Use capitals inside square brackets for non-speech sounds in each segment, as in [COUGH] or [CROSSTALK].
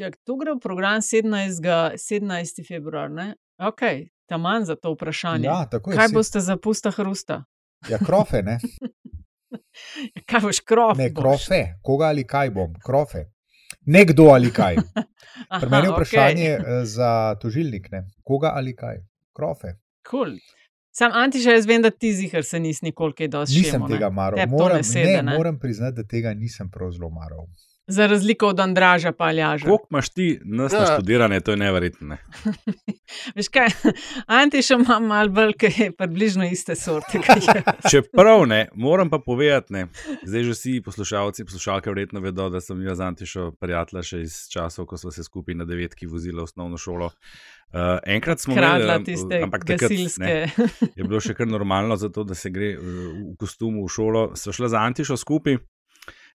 Čak, to gre v program 17. 17. februar. Ne? Ok, tam manj za to vprašanje. Ja, tako je. Kaj si- boste za pusta hrusta? Ja, krofe, ne? [LAUGHS] Kaj boš krov? ne krofe. Koga ali kaj bom? Krofe. Nekdo ali kaj. [LAUGHS] Pri meni je vprašanje okay. za tožilnik. Ne? Koga ali kaj? Krofe. Cool. Sam Antiša, jaz vem, da ti zihar se nisi nikoli kaj dosti Nisem šemo, tega maral. Moram, ne ne, ne? moram priznati, da tega nisem prav zelo maral. Za razliko od Andraža pa Aljaža. Koliko imaš ti nas Ja. naštudirane, to je neverjetno. Ne? [LAUGHS] Veš kaj, [LAUGHS] Antiša ima malo bolj, ki je približno iste sorte. Čeprav [LAUGHS] ne, moram pa povedati, ne, zdaj že vsi poslušalci, poslušalke verjetno vedo, da sem jaz z Antišo prijatelja še iz časov, ko smo se skupaj na devetki vozili v osnovno šolo. Uh, enkrat smo Kradla imeli, tiste ampak takrat gasilske. ne, je bilo še kar normalno, zato, da se gre uh, v kostumu v šolo. Sva šla za Antišo skupaj.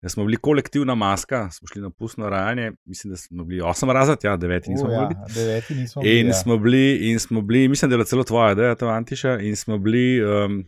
Da smo bili kolektivna maska, smo šli na pustno rajanje, mislim, da smo bili osem razred, ja, deveti nismo mogli ja, biti. deveti nismo bili. In ja. smo, bili, in smo bili, mislim, da je bila celo tvoja ideja, to Antiša, in smo bili. Um,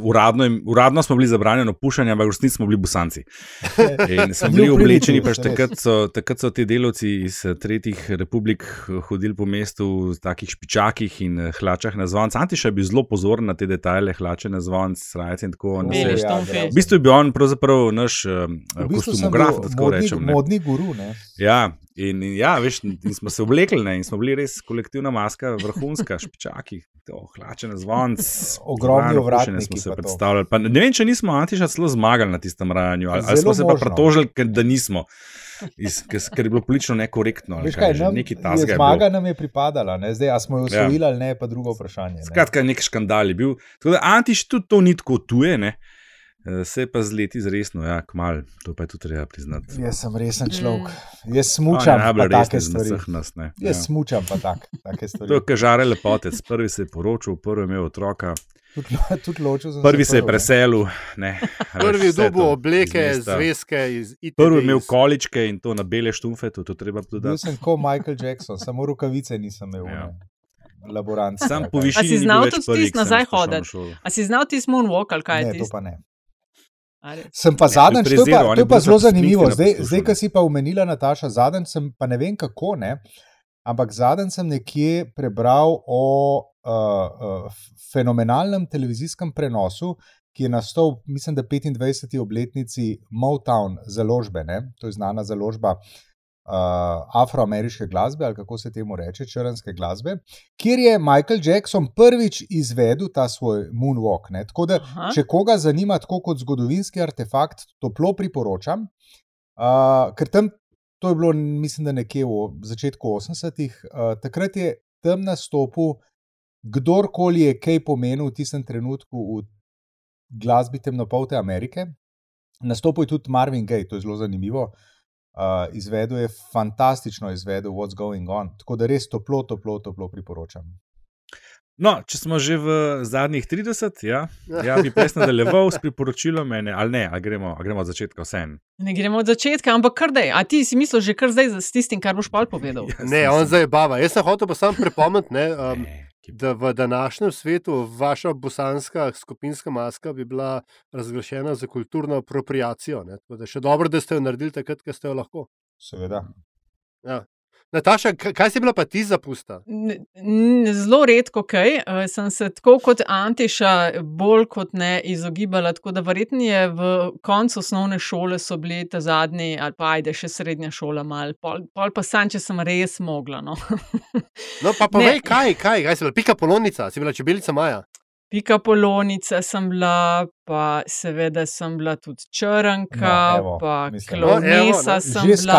Uradno, jim- uradno smo bili zabranjeni puščanje, ampak v resnici smo bili busanci. [LAUGHS] In smo bili oblečeni, pač takrat so, takrat so ti delavci iz eh, tretjih republik eh, hodili po mestu v takih špičakih in eh, hlačah na zvonce. Antiša je bil zelo pozoren na te detajle, hlače na zvonce, srajce in tako naprej. Beli ja, grozno. V bistvu je bil on pravzaprav naš V bistvu kostumograf, da tako modni, rečem. ne. modni guru. Ne? Ja, in, in ja, veš, in smo se oblekli ne, in smo bili res kolektivna maska, vrhunska, [LAUGHS] špičaki, to, hlače na zvonc. Ogromni pušenja smo se pa to. predstavljali. Pa, ne vem, če nismo Antiša celo zmagali na tistem rajanju, ali, ali smo se pa možno. pretožili, ker, da nismo. Iz, ker, je bilo politično nekorektno. ali Veš kaj nam, Nekaj je zmaga nam je pripadala, ne? zdaj smo jo Ja. osvojili ali ne, pa drugo vprašanje. Ne? Skratka, nek škandal je bil. Tako da Antiš tudi to ni tako tuje, ne. Eh, Se pa z leti zresno, ja, kmal, to pa je tudi treba priznati. Jaz sem resen človek. Mm. Jaz smučam pa najbolj take stvari. vseh nas. Ne. Jaz Ja. smučam pa tak, take To je stvari. kažare lepotec. Prvi se je poročil, prvi je imel otroka, Tudi, [LAUGHS] tudi ločil sem prvi se je preselil. Ne, Prvi dobo to obleke, zvezke iz ITV. Prvi je imel iz- količke in to na bele štumfe, to, to treba Bil dodati. sem kot Michael Jackson, samo rokavice nisem imel. Ja. Laborant. Sam po A višini. si znal tudi prvi, stisniti sem nazaj hoditi? A si znal ti moonwalk ali kaj Ne, je to pa ne. Sem pa zadnjič, to, je pa- to je je pa zelo za zanimivo. Zdaj, zdaj ko si pa omenila Nataša, zadnjič sem, pa ne vem kako ne, ampak zadnjič sem nekje prebral o uh, uh, fenomenalnem televizijskem prenosu, ki je nastal, mislim, da 25. obletnici Motown založbe, ne? to je znana založba. Uh, afroameriške glasbe, ali kako se temu reče, črnske glasbe, kjer je Michael Jackson prvič izvedel ta svoj moonwalk. Ne? Tako da, Aha. če koga zanima, tako kot zgodovinski artefakt, toplo priporočam. Uh, ker tam to je bilo, mislim, da nekje v začetku 80-ih, uh, takrat je tam nastopil kdorkoli je kaj pomenil v tistem trenutku v glasbi temnopolte Amerike. Nastopil je tudi Marvin Gaye, to je zelo zanimivo. Uh, izvedel je fantastično, izvedel What's Going On. Tako da res toplo, toplo, toplo priporočam. No, če smo že v zadnjih 30, ja, ja bi pes nadaljeval s priporočilom mene, ali ne, ali gremo, ali gremo od začetka vsem. Ne gremo od začetka, ampak kar dej. A ti si mislil že kar zdaj z tistim, kar boš pa povedal? [LAUGHS] Ne, on zdaj bava. Jaz sem hotel pa samo pripomniti, ne, um, da v današnjem svetu vaša bosanska skupinska maska bi bila razglašena za kulturno apropriacijo. Ne, tako da še dobro, da ste jo naredili takrat, ko ste jo lahko. Seveda. Ja. Nataša, kaj si bila pa ti zapusta? N- n- Zelo redko kaj, sem se tako kot Antiša bolj kot ne izogibala, tako da verjetno je v koncu osnovne šole so bili ta zadnji, ali pa ajde še srednja šola mal, pol, pol pa sam, če sem res mogla. No. No, pa povej, kaj, kaj, kaj si bila? Pika polonica, si bila čebelica Maja. Pika polonica sem bila, pa seveda sem bila tudi črnka, No, evo, pa mislim. No, evo, klovnesa ne. sem Že bila.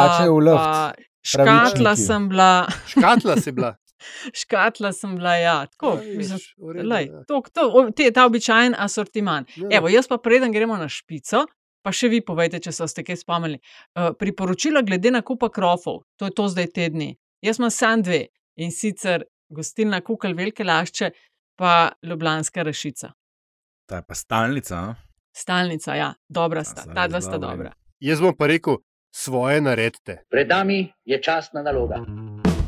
pa Škatla sem bila, Škatla si bila. [LAUGHS] škatla sem bila, ja, tako. Ja, mislim, vidiš, v redu, Lej, ja. to, to, te, ta običajen asortiman. Ja. Evo, jaz pa preden gremo na špico, pa še vi povejte, če so ste kaj spomnili. Uh, priporočila glede nakupa krofov, to je to zdaj te dni. Jaz imam sam dve in sicer gostilna Kukal Velike Lašče, pa Ljubljanska Rašica. Ta je pa stalnica. a? Stalnica, ja, dobra sta, ta res dva sta dobra, dobra. Jaz bom pa rekel, svoje naredite. Pred nami je časna naloga.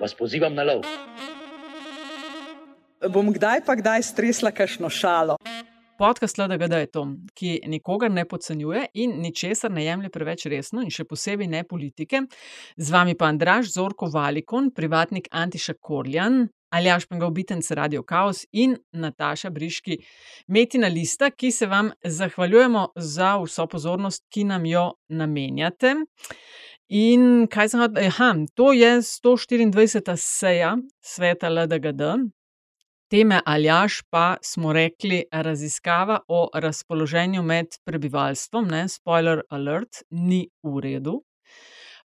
vas pozivam na lov. Bom kdaj pa kdaj stresla kakšno šalo. Podcast LDGD je to, ki nikogar ne podcenjuje in ničesar ne jemlje preveč resno, in še posebej ne politike. Z vami pa Andraš Zorko Valikon, privatnik Antiša Korjan, Aljaš Pengovitenc Radio Chaos in Nataša Briški, Metina Lista, ki se vam zahvaljujemo za vso pozornost, ki nam jo namenjate. In kaj sem hotel? Aha, to je 124. seja sveta LDGD. Teme Aljaš pa smo rekli raziskava o razpoloženju med prebivalstvom, ne, spoiler alert, ni v redu.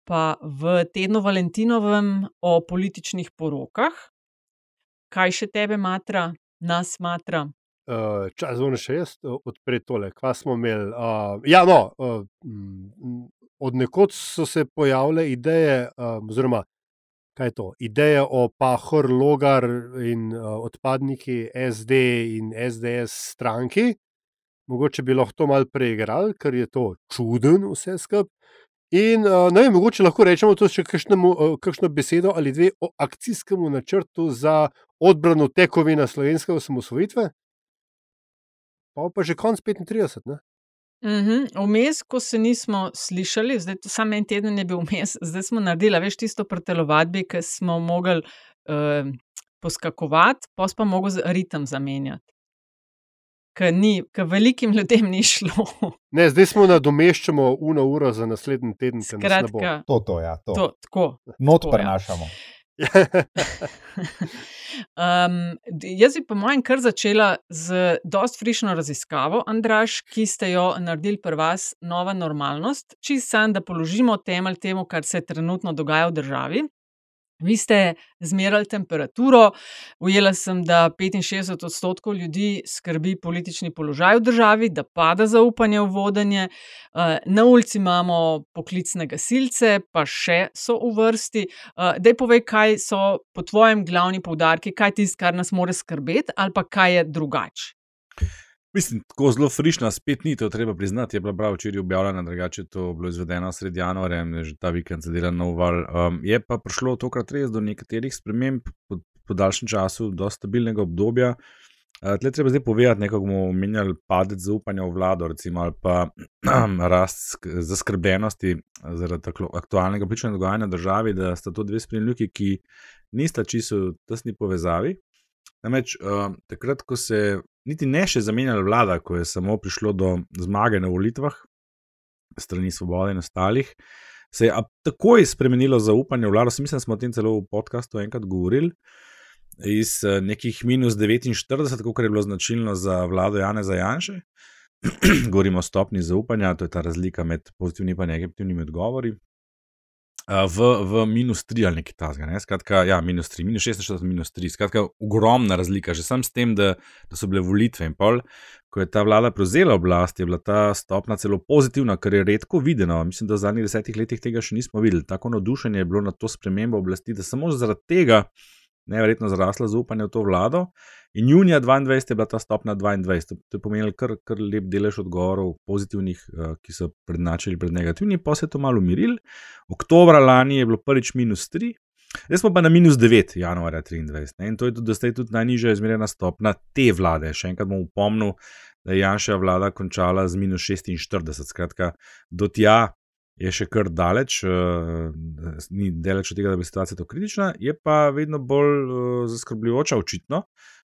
Pa v tednu Valentinovem o političnih porokah. Kaj še tebe matra, nas matra? Uh, čas zvone še jaz odpreti tole, kva smo imeli. Uh, ja, no, uh, od nekod so se pojavile ideje, um, oziroma kaj je to, ideje o Pahor, Logar in uh, odpadniki SD in SDS stranki. Mogoče bi lahko to malo preigrali, ker je to čuden vse skupaj. In uh, ne vem, mogoče lahko rečemo tudi še kakšnemu, uh, kakšno besedo ali dve o akcijskem načrtu za odbrano tekovina slovenske osamosvojitve pa pa že konc 35. Ne? Vmes, ko se nismo slišali, zdaj samo en teden je bil vmes, zdaj smo naredili, veš, tisto pretelovadbi, ki smo mogli uh, poskakovati, pa pa mogli ritem zamenjati. Ker velikim [LAUGHS] ljudem ni šlo. Ne, zdaj smo nadomeščamo uro, uro za naslednji teden. Skratka, to, to, ja, to. to tako. Not tako, ja. Um, jaz bi, po mojem, kar začela z dost frišno raziskavo, Andraš, ki ste jo naredili pri vas, nova normalnost, čist sam, da položimo temelj temu, kar se trenutno dogaja v državi. Vi ste zmerali temperaturo, ujela sem, da 65 odstotkov ljudi skrbi politični položaj v državi, da pada zaupanje v vodenje. Na ulici imamo poklicne gasilce, pa še so v vrsti. Dej povej, kaj so po tvojem glavni poudarki, kaj je tisto, kar nas more skrbeti, ali pa kaj je drugače. Mislim, tako zelo frišna, spet ni to treba priznati. Je bila prav včeraj objavljena, drugače to bilo izvedeno sredi januarja, že ta vikend se dela nov val. Um, je pa prišlo tokrat res do nekaterih sprememb po, po daljšem času, do stabilnega obdobja. Uh, Tle treba zdaj povedati, nekako bomo omenjali padec zaupanja v vlado, recimo, ali pa [CLEARS THROAT] rast zaskrbljenosti zaradi tako aktualnega političnega dogajanja v državi, da sta to dve spremljuki, ki nista čisto v tesni povezavi. Namreč uh, takrat, ko se niti ne še zamenjala vlada, ko je samo prišlo do zmage na volitvah, strani Svobode in ostalih, se je takoj spremenilo zaupanje v vlado. Mislim, da smo o tem celo v podkastu enkrat govorili. Iz nekih minus 49, kot je bilo značilno za vlado Jana Zajanše, [CLEARS THROAT] govorimo o stopni zaupanja, to je ta razlika med pozitivnimi in negativnimi odgovori, v, v minus 3 ali nekaj tasga. Ne? Skratka, ja, minus 3, minus 46, minus 3. Skratka, ogromna razlika, že sam s tem, da, da so bile volitve in pol. Ko je ta vlada prevzela oblast, je bila ta stopna celo pozitivna, kar je redko videno. Mislim, da v zadnjih desetih letih tega še nismo videli. Tako navdušenje je bilo na to spremembo oblasti, da samo zaradi tega nevrjetno zrasla zaupanje v to vlado. In junija 2022 je bila ta stopna 22. To je pomenilo kar, kar lep delež odgovorov, pozitivnih, uh, ki so prednačili pred negativnimi, pa se je to malo umiril. Oktober lani je bilo prvič minus 3. Zdaj smo pa na minus 9, januarja 2023. Ne? In to je tudi, da je tudi najnižja izmerjena stopna te vlade. Še enkrat bom upomnil, da je Janša vlada končala z minus 46. Skratka, do tja je še kar daleč, uh, ni daleč od tega, da bi situacija to kritična, je pa vedno bolj uh, zaskrbljujoča, očitno.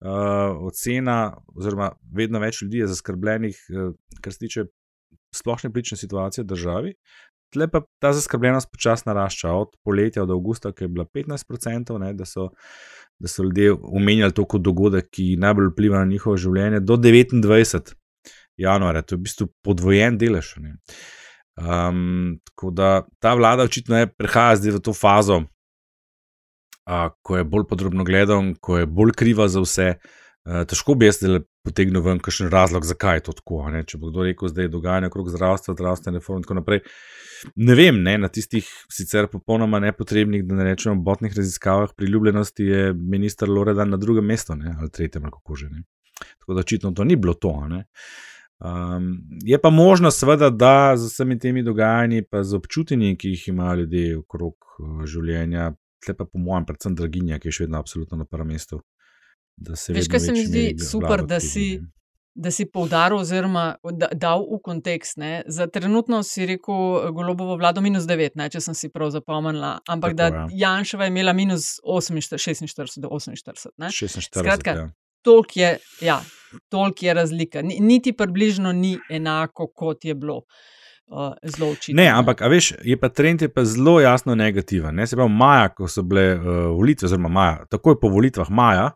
Uh, ocena, oziroma vedno več ljudi je zaskrbljenih, uh, kar se tiče splošne politične situacije v državi. Tle pa ta zaskrbljenost počasi narašča, od poletja do avgusta, ki je bila 15%, ne, da, so, da so ljudje omenjali to kot dogodek, ki najbolj vpliva na njihovo življenje, do 29. januarja, to je v bistvu podvojen delež. Ne. Um, tako da ta vlada očitno je prehaja zdaj v to fazo a, ko je bolj podrobno gledal, ko je bolj kriva za vse. A, težko bi jaz potegnil ven kakšen razlog, zakaj je to tako. Ne? Če bo kdo rekel, da je dogajanje okrog zdravstva, zdravstvene reforme in tako naprej. Ne vem, ne, na tistih sicer popolnoma nepotrebnih, da ne rečemo, botnih raziskavah priljubljenosti je minister Loredan na drugem mestu ne, ali tretjem, kako že. Ne. Tako da očitno to ni bilo to. Um, je pa možno, seveda, da z vsemi temi dogajanji, pa z občutki, ki jih imajo ljudje okrog uh, življenja, tle pa po mojem, predvsem draginja, ki je še vedno absolutno na prvem mestu. Veš, kaj se mi zdi super, da si, da si poudaril, oziroma da, dal v kontekst. Ne? Za trenutno si rekel, golobovo vlado minus 9, ne? če sem si prav zapomnila, ampak Tako, da ja. Janševa je imela minus 48, 46 do 48. 46, Skratka, ja. Toliko je, ja, toliko je razlika. Niti približno ni enako, kot je bilo. Uh, zelo očitno. Ne, ampak, veš, je pa trend je pa zelo jasno negativen. Ne? Se pravi, maja, ko so bile uh, volitve, oziroma maja, takoj po volitvah maja,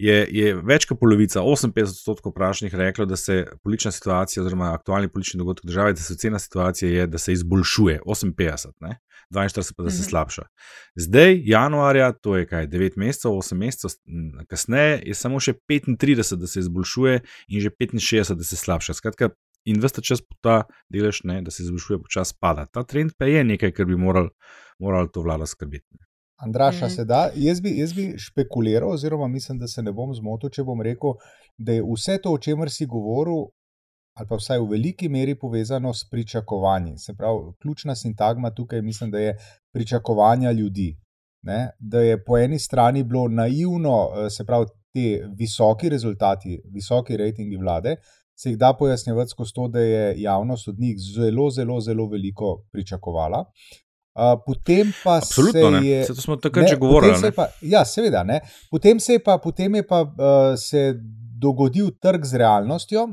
je, je več kot polovica, 58 odstotkov vprašanih reklo, da se politična situacija, oziroma aktualni politični dogodek države, da se ocena situacije je, da se izboljšuje. 58, ne? 42 pa da se mhm. slabša. Zdaj, januarja, to je kaj, 9 mesecev, 8 mesecev kasneje, je samo še 35, da se izboljšuje, in že 65, da se slabša. Skratka, in veste čas po ta delež, ne, da se izboljšuje, počasi pada. Ta trend pa je nekaj, kar bi morali moral to vlada skrbeti. Andraša, mm. se da. Jaz bi, jaz bi špekuliral, oziroma mislim, da se ne bom zmotil, če bom rekel, da je vse to, o čemer si govoril, ali pa vsaj v veliki meri povezano s pričakovanji. Se pravi, ključna sintagma tukaj mislim, da je pričakovanja ljudi. Ne? Da je po eni strani bilo naivno, eh, se pravi, ti visoki rezultati, visoki rejtingi vlade. Se jih da pojasnjevati skozi to, da je javnost od njih zelo, zelo, zelo veliko pričakovala. Uh, potem pa Absolutno, se je. Se to smo takrat že govorili. Pa, ja, seveda. Ne. Potem se je pa, potem je pa uh, se dogodil trg z realnostjo.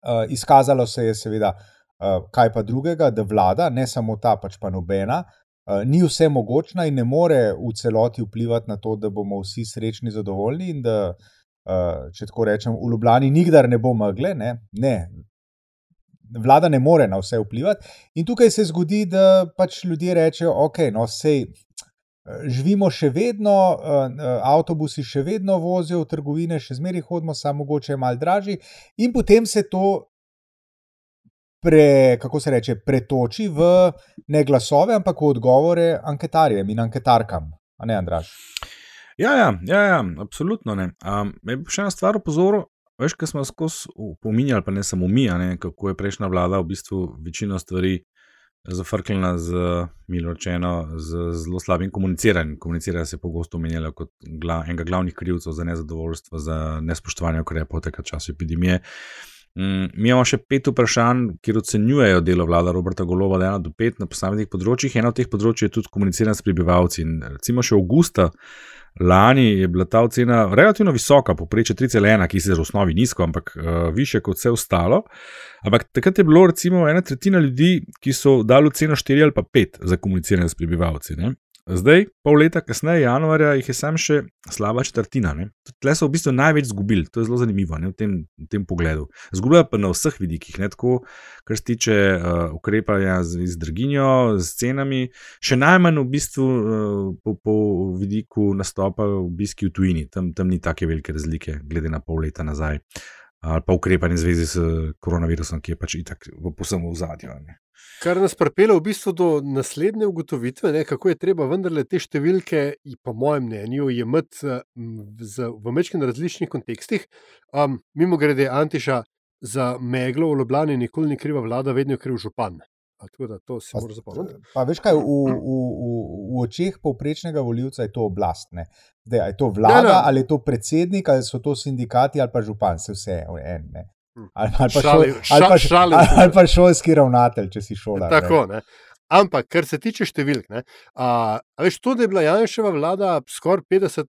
Uh, izkazalo se je, seveda, uh, kaj pa drugega, da vlada, ne samo ta, pač pa nobena, uh, ni vse mogočna in ne more v celoti vplivati na to, da bomo vsi srečni, zadovoljni in da, uh, če tako rečem, v Ljubljani nikdar ne bo megle. Ne, ne vlada ne more na vse vplivati. In tukaj se zgodi, da pač ljudje rečejo, ok, no, sej. Živimo še vedno, avtobusi še vedno vozijo trgovine, še zmeraj hodimo, samo mogoče je malo dražji, in potem se to, pre, kako se reče, pretoči v ne glasove, ampak v odgovore anketarjem in anketarkam. A ne, Andraš? Ja, ja, ja, ja absolutno ne. Um, še ena stvar opozoril, Veš, kaj smo skozi pominjali, pa ne samo mi, ne, kako je prejšnja vlada v bistvu večino stvari zafrkljena z miločeno, z zelo slabim komuniciranjem. Komuniciranje se je pogosto omenjalo kot gla, enega glavnih krivcev za nezadovoljstvo, za nespoštovanje ukrepov tem času epidemije. Mm, mi imamo še pet vprašanj, kjer ocenjujejo delo vlada Roberta Golova, da je ena do pet na posameznih področjih. Eno od teh področji je tudi komuniciranje s prebivalci. In recimo še avgusta Lani je bila ta ocena relativno visoka, poprečje 3,1, ki je v osnovi nizko, ampak uh, više kot vse ostalo. Ampak takrat je bilo recimo ena tretjina ljudi, ki so dali oceno 4 ali pa 5 za komuniciranje s prebivalci. Ne? Zdaj, pol leta kasneje, januarja, jih je sam še slaba četrtina. Tle so v bistvu največ izgubili, to je zelo zanimivo ne, v, tem, v tem pogledu. Zgubljajo pa na vseh vidikih, ne, tako, kar se tiče uh, ukrepanja z, z draginjo, z cenami, še najmanj v bistvu uh, po, po vidiku nastopa obiski v tujini, tam, tam ni tako velike razlike, glede na pol leta nazaj. Ali pa ukrepanje v zvezi s koronavirusom, ki je pač itak v posebno v zadju. Kar nas pripelje v bistvu do naslednje ugotovitve, ne, kako je treba vendarle te številke, po mojem mnenju, jemati v mečkih različnih kontekstih. Um, mimo grede, Antiša za meglo v Ljubljani nikoli ni kriva vlada, vedno je kriv župan. Tako da to si moraš zapomniti. Pa veš kaj, v, v, [CLEARS THROAT] v, v očeh povprečnega voljivca je to oblast. Zdaj, je to vlada, ne, ne. ali je to predsednik, ali so to sindikati, ali pa župan, se vse en. Ne. Hm. Ali, pa šol, ali, pa, ali, ali pa šolski ravnatelj, če si šolar. Tako, ne. Ampak, kar se tiče številk, ne, a, a veš, to, da je bila Janševa vlada skoraj 50,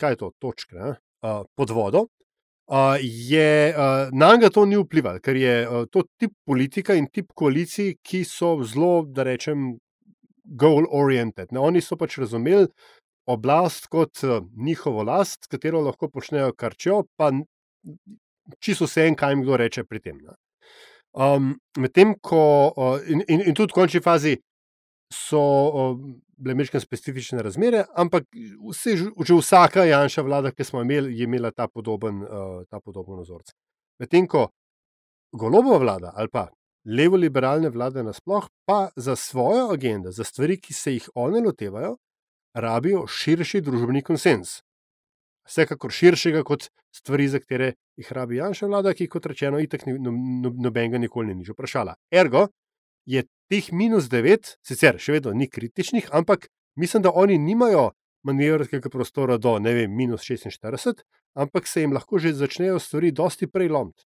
kaj je to, točke ne, a, pod vodo, a, je, a, na njega to ni vplivalo, ker je a, to tip politika in tip koalicij, ki so zelo, da rečem, goal-oriented. Oni so pač razumeli oblast kot a, njihovo last, katero lahko počnejo karčjo, pa čisto vse en, kaj jim kdo reče pri tem. Um, Medtem ko, uh, in, in, in tudi v končni fazi, so uh, bile mečke specifične razmere, ampak vse, že vsaka Janša vlada, ki smo imeli, je imela ta podoben, uh, ta podoben vzorec. Medtem ko golobova vlada ali pa levo-liberalne vlade nasploh, pa za svojo agendo, za stvari, ki se jih one lotevajo, rabijo širši družbeni konsens. Vsekakor širšega kot stvari, za katere jih rabi Janša vlada, ki, kot rečeno, itek no, no, nobenega nikoli ni nič vprašala. Ergo je teh minus 9, sicer še vedno ni kritičnih, ampak mislim, da oni nimajo manevrskega prostora do, vem, minus 46, ampak se jim lahko že začnejo stvari dosti prej lomiti.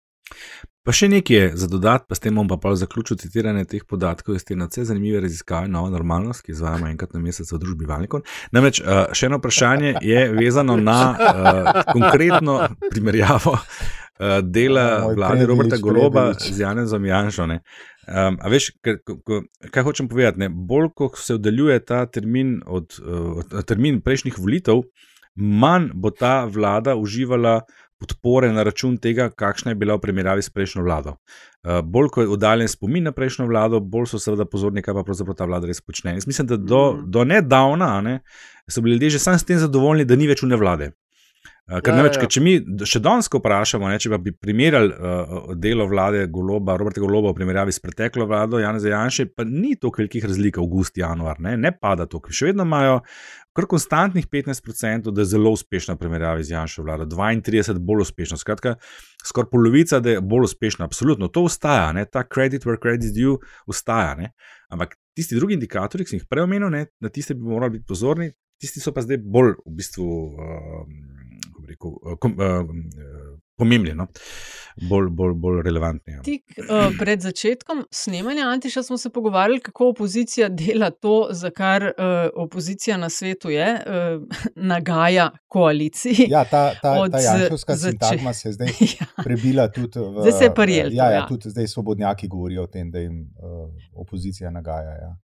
Pa še nekaj je za dodati, pa s tem bom pa zaključil citiranje teh podatkov iz te nadvse zanimive raziskave Nova normalnost, ki izvajamo enkrat na mesec v družbi Valikon. Namreč uh, še eno vprašanje je vezano na uh, konkretno primerjavo uh, dela ja, vlade Roberta Goloba z Janezom Janšom. Um, a veš, kaj, kaj hočem povedati? Ne? Bolj, ko se oddaljuje ta termin od uh, termin prejšnjih volitev, manj bo ta vlada uživala podpore na račun tega, kakšna je bila v primerjavi s prejšnjo vlado. Uh, bolj ko je oddaljen spomin na prejšnjo vlado, bolj so seveda pozorni, kaj pa pravzaprav ta vlada res počne. Jaz mislim, da do, mm. do nedavna ne, so bili ljudje že sami s tem zadovoljni, da ni več v ne vlade. Uh, ker ja, neveč, ja. če mi še danes vprašamo, ne, če bi primerjali uh, delo vlade Goloba, Roberta Goloba v primerjavi s preteklo vlado Jana Zajanša, pa ni toliko velikih razlik, avgust, januar, ne, ne pada to, ker še vedno imajo kar konstantnih 15%, da je zelo uspešna v primerjavi z Janšo vlado, 32% bolj uspešna. Skratka, skoraj polovica, da je bolj uspešna. Absolutno, to ustaja, ne? ta credit where credit is due ustaja. Ne? Ampak tisti drugi indikatorji, ki sem jih prej omenil, ne? na tiste bi morali biti pozorni, tisti so pa zdaj bolj v bistvu. Uh, rekel, uh, kom, uh, pomembni, no? bolj, bolj, bolj relevantni. Ja. Tik uh, pred začetkom snemanja Antiša smo se pogovarjali, kako opozicija dela to, za kar uh, opozicija na svetu je, uh, [LAUGHS] nagaja koaliciji. Ja, ta, ta, ta janšovska sintagma se je zdaj [LAUGHS] ja. prebila tudi v. Zdaj se je prijel. Ja, ja, ja, tudi zdaj svobodnjaki govorijo o tem, da jim uh, opozicija nagaja. Ja.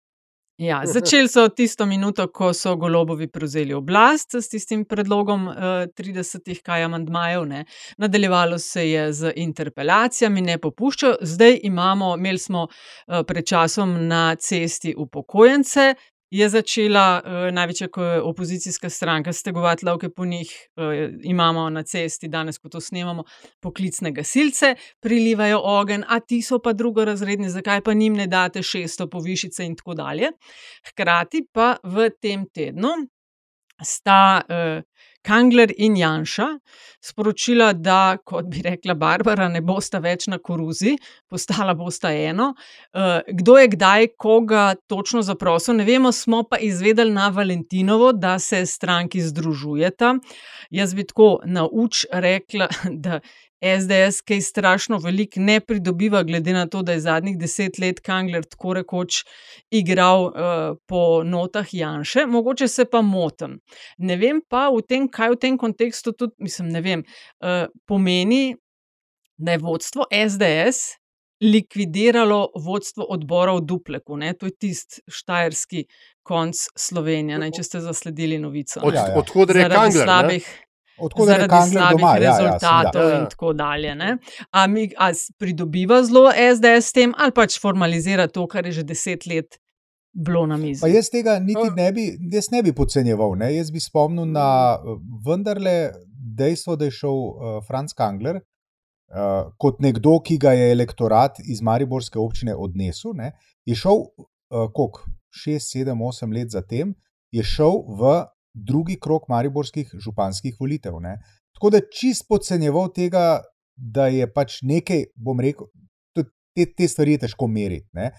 Ja, [LAUGHS] začeli so tisto minuto, ko so golobovi prevzeli oblast s tistim predlogom uh, 30 kaj amandmajev, ne. nadaljevalo se je z interpelacijami, ne popuščajo. Zdaj imamo, imeli smo uh, pred časom na cesti upokojence, je začela uh, največja opozicijska stranka stegovati lovke po njih, uh, imamo na cesti, danes, ko to snemamo, poklicne gasilce, prilivajo ogen, a ti so pa drugorazredni, zakaj pa njim ne date šesto povišice in tako dalje. Hkrati pa v tem tednu sta. Uh, Kangler in Janša sporočila, da, kot bi rekla Barbara, ne bosta več na koruzi, postala bosta eno. Eh, kdo je kdaj koga točno zaprosil, ne vemo, smo pa izvedeli na Valentinovo, da se stranki združujeta. Jaz bi tako na uč rekla, [LAUGHS] da SDS kaj strašno veliko ne pridobiva, glede na to, da je zadnjih deset let Kangler tako rekoč igral uh, po notah Janše, mogoče se pa motim. Ne vem pa, v tem, kaj v tem kontekstu tudi, mislim, ne vem, uh, pomeni, da je vodstvo SDS. Likvidiralo vodstvo odbora v Dupleku, ne? to je tisti štajerski konc Slovenije, ne? če ste zasledili novico. Od, ja, ja. Odkud je Kangler? Slabih, Odkud zaradi slabih doma? rezultatov ja, ja, ja. in tako dalje. A, mi, a pridobiva zelo SDS s tem, ali pač formalizira to, kar je že deset let bilo na mizi. Pa jaz tega niti ne bi, jaz ne bi podcenjeval. Ne? Jaz bi spomnil na vendarle dejstvo, da je šel uh, Franz Kangler. Uh, kot nekdo, ki ga je elektorat iz Mariborske občine odnesel, ne, je šel, uh, koliko, 6, 7, 8 let zatem, je šel v drugi krok mariborskih županskih volitev. Ne. Tako da čist podcenjeval tega, da je pač nekaj, bom rekel, te, te stvari je težko meriti, ne.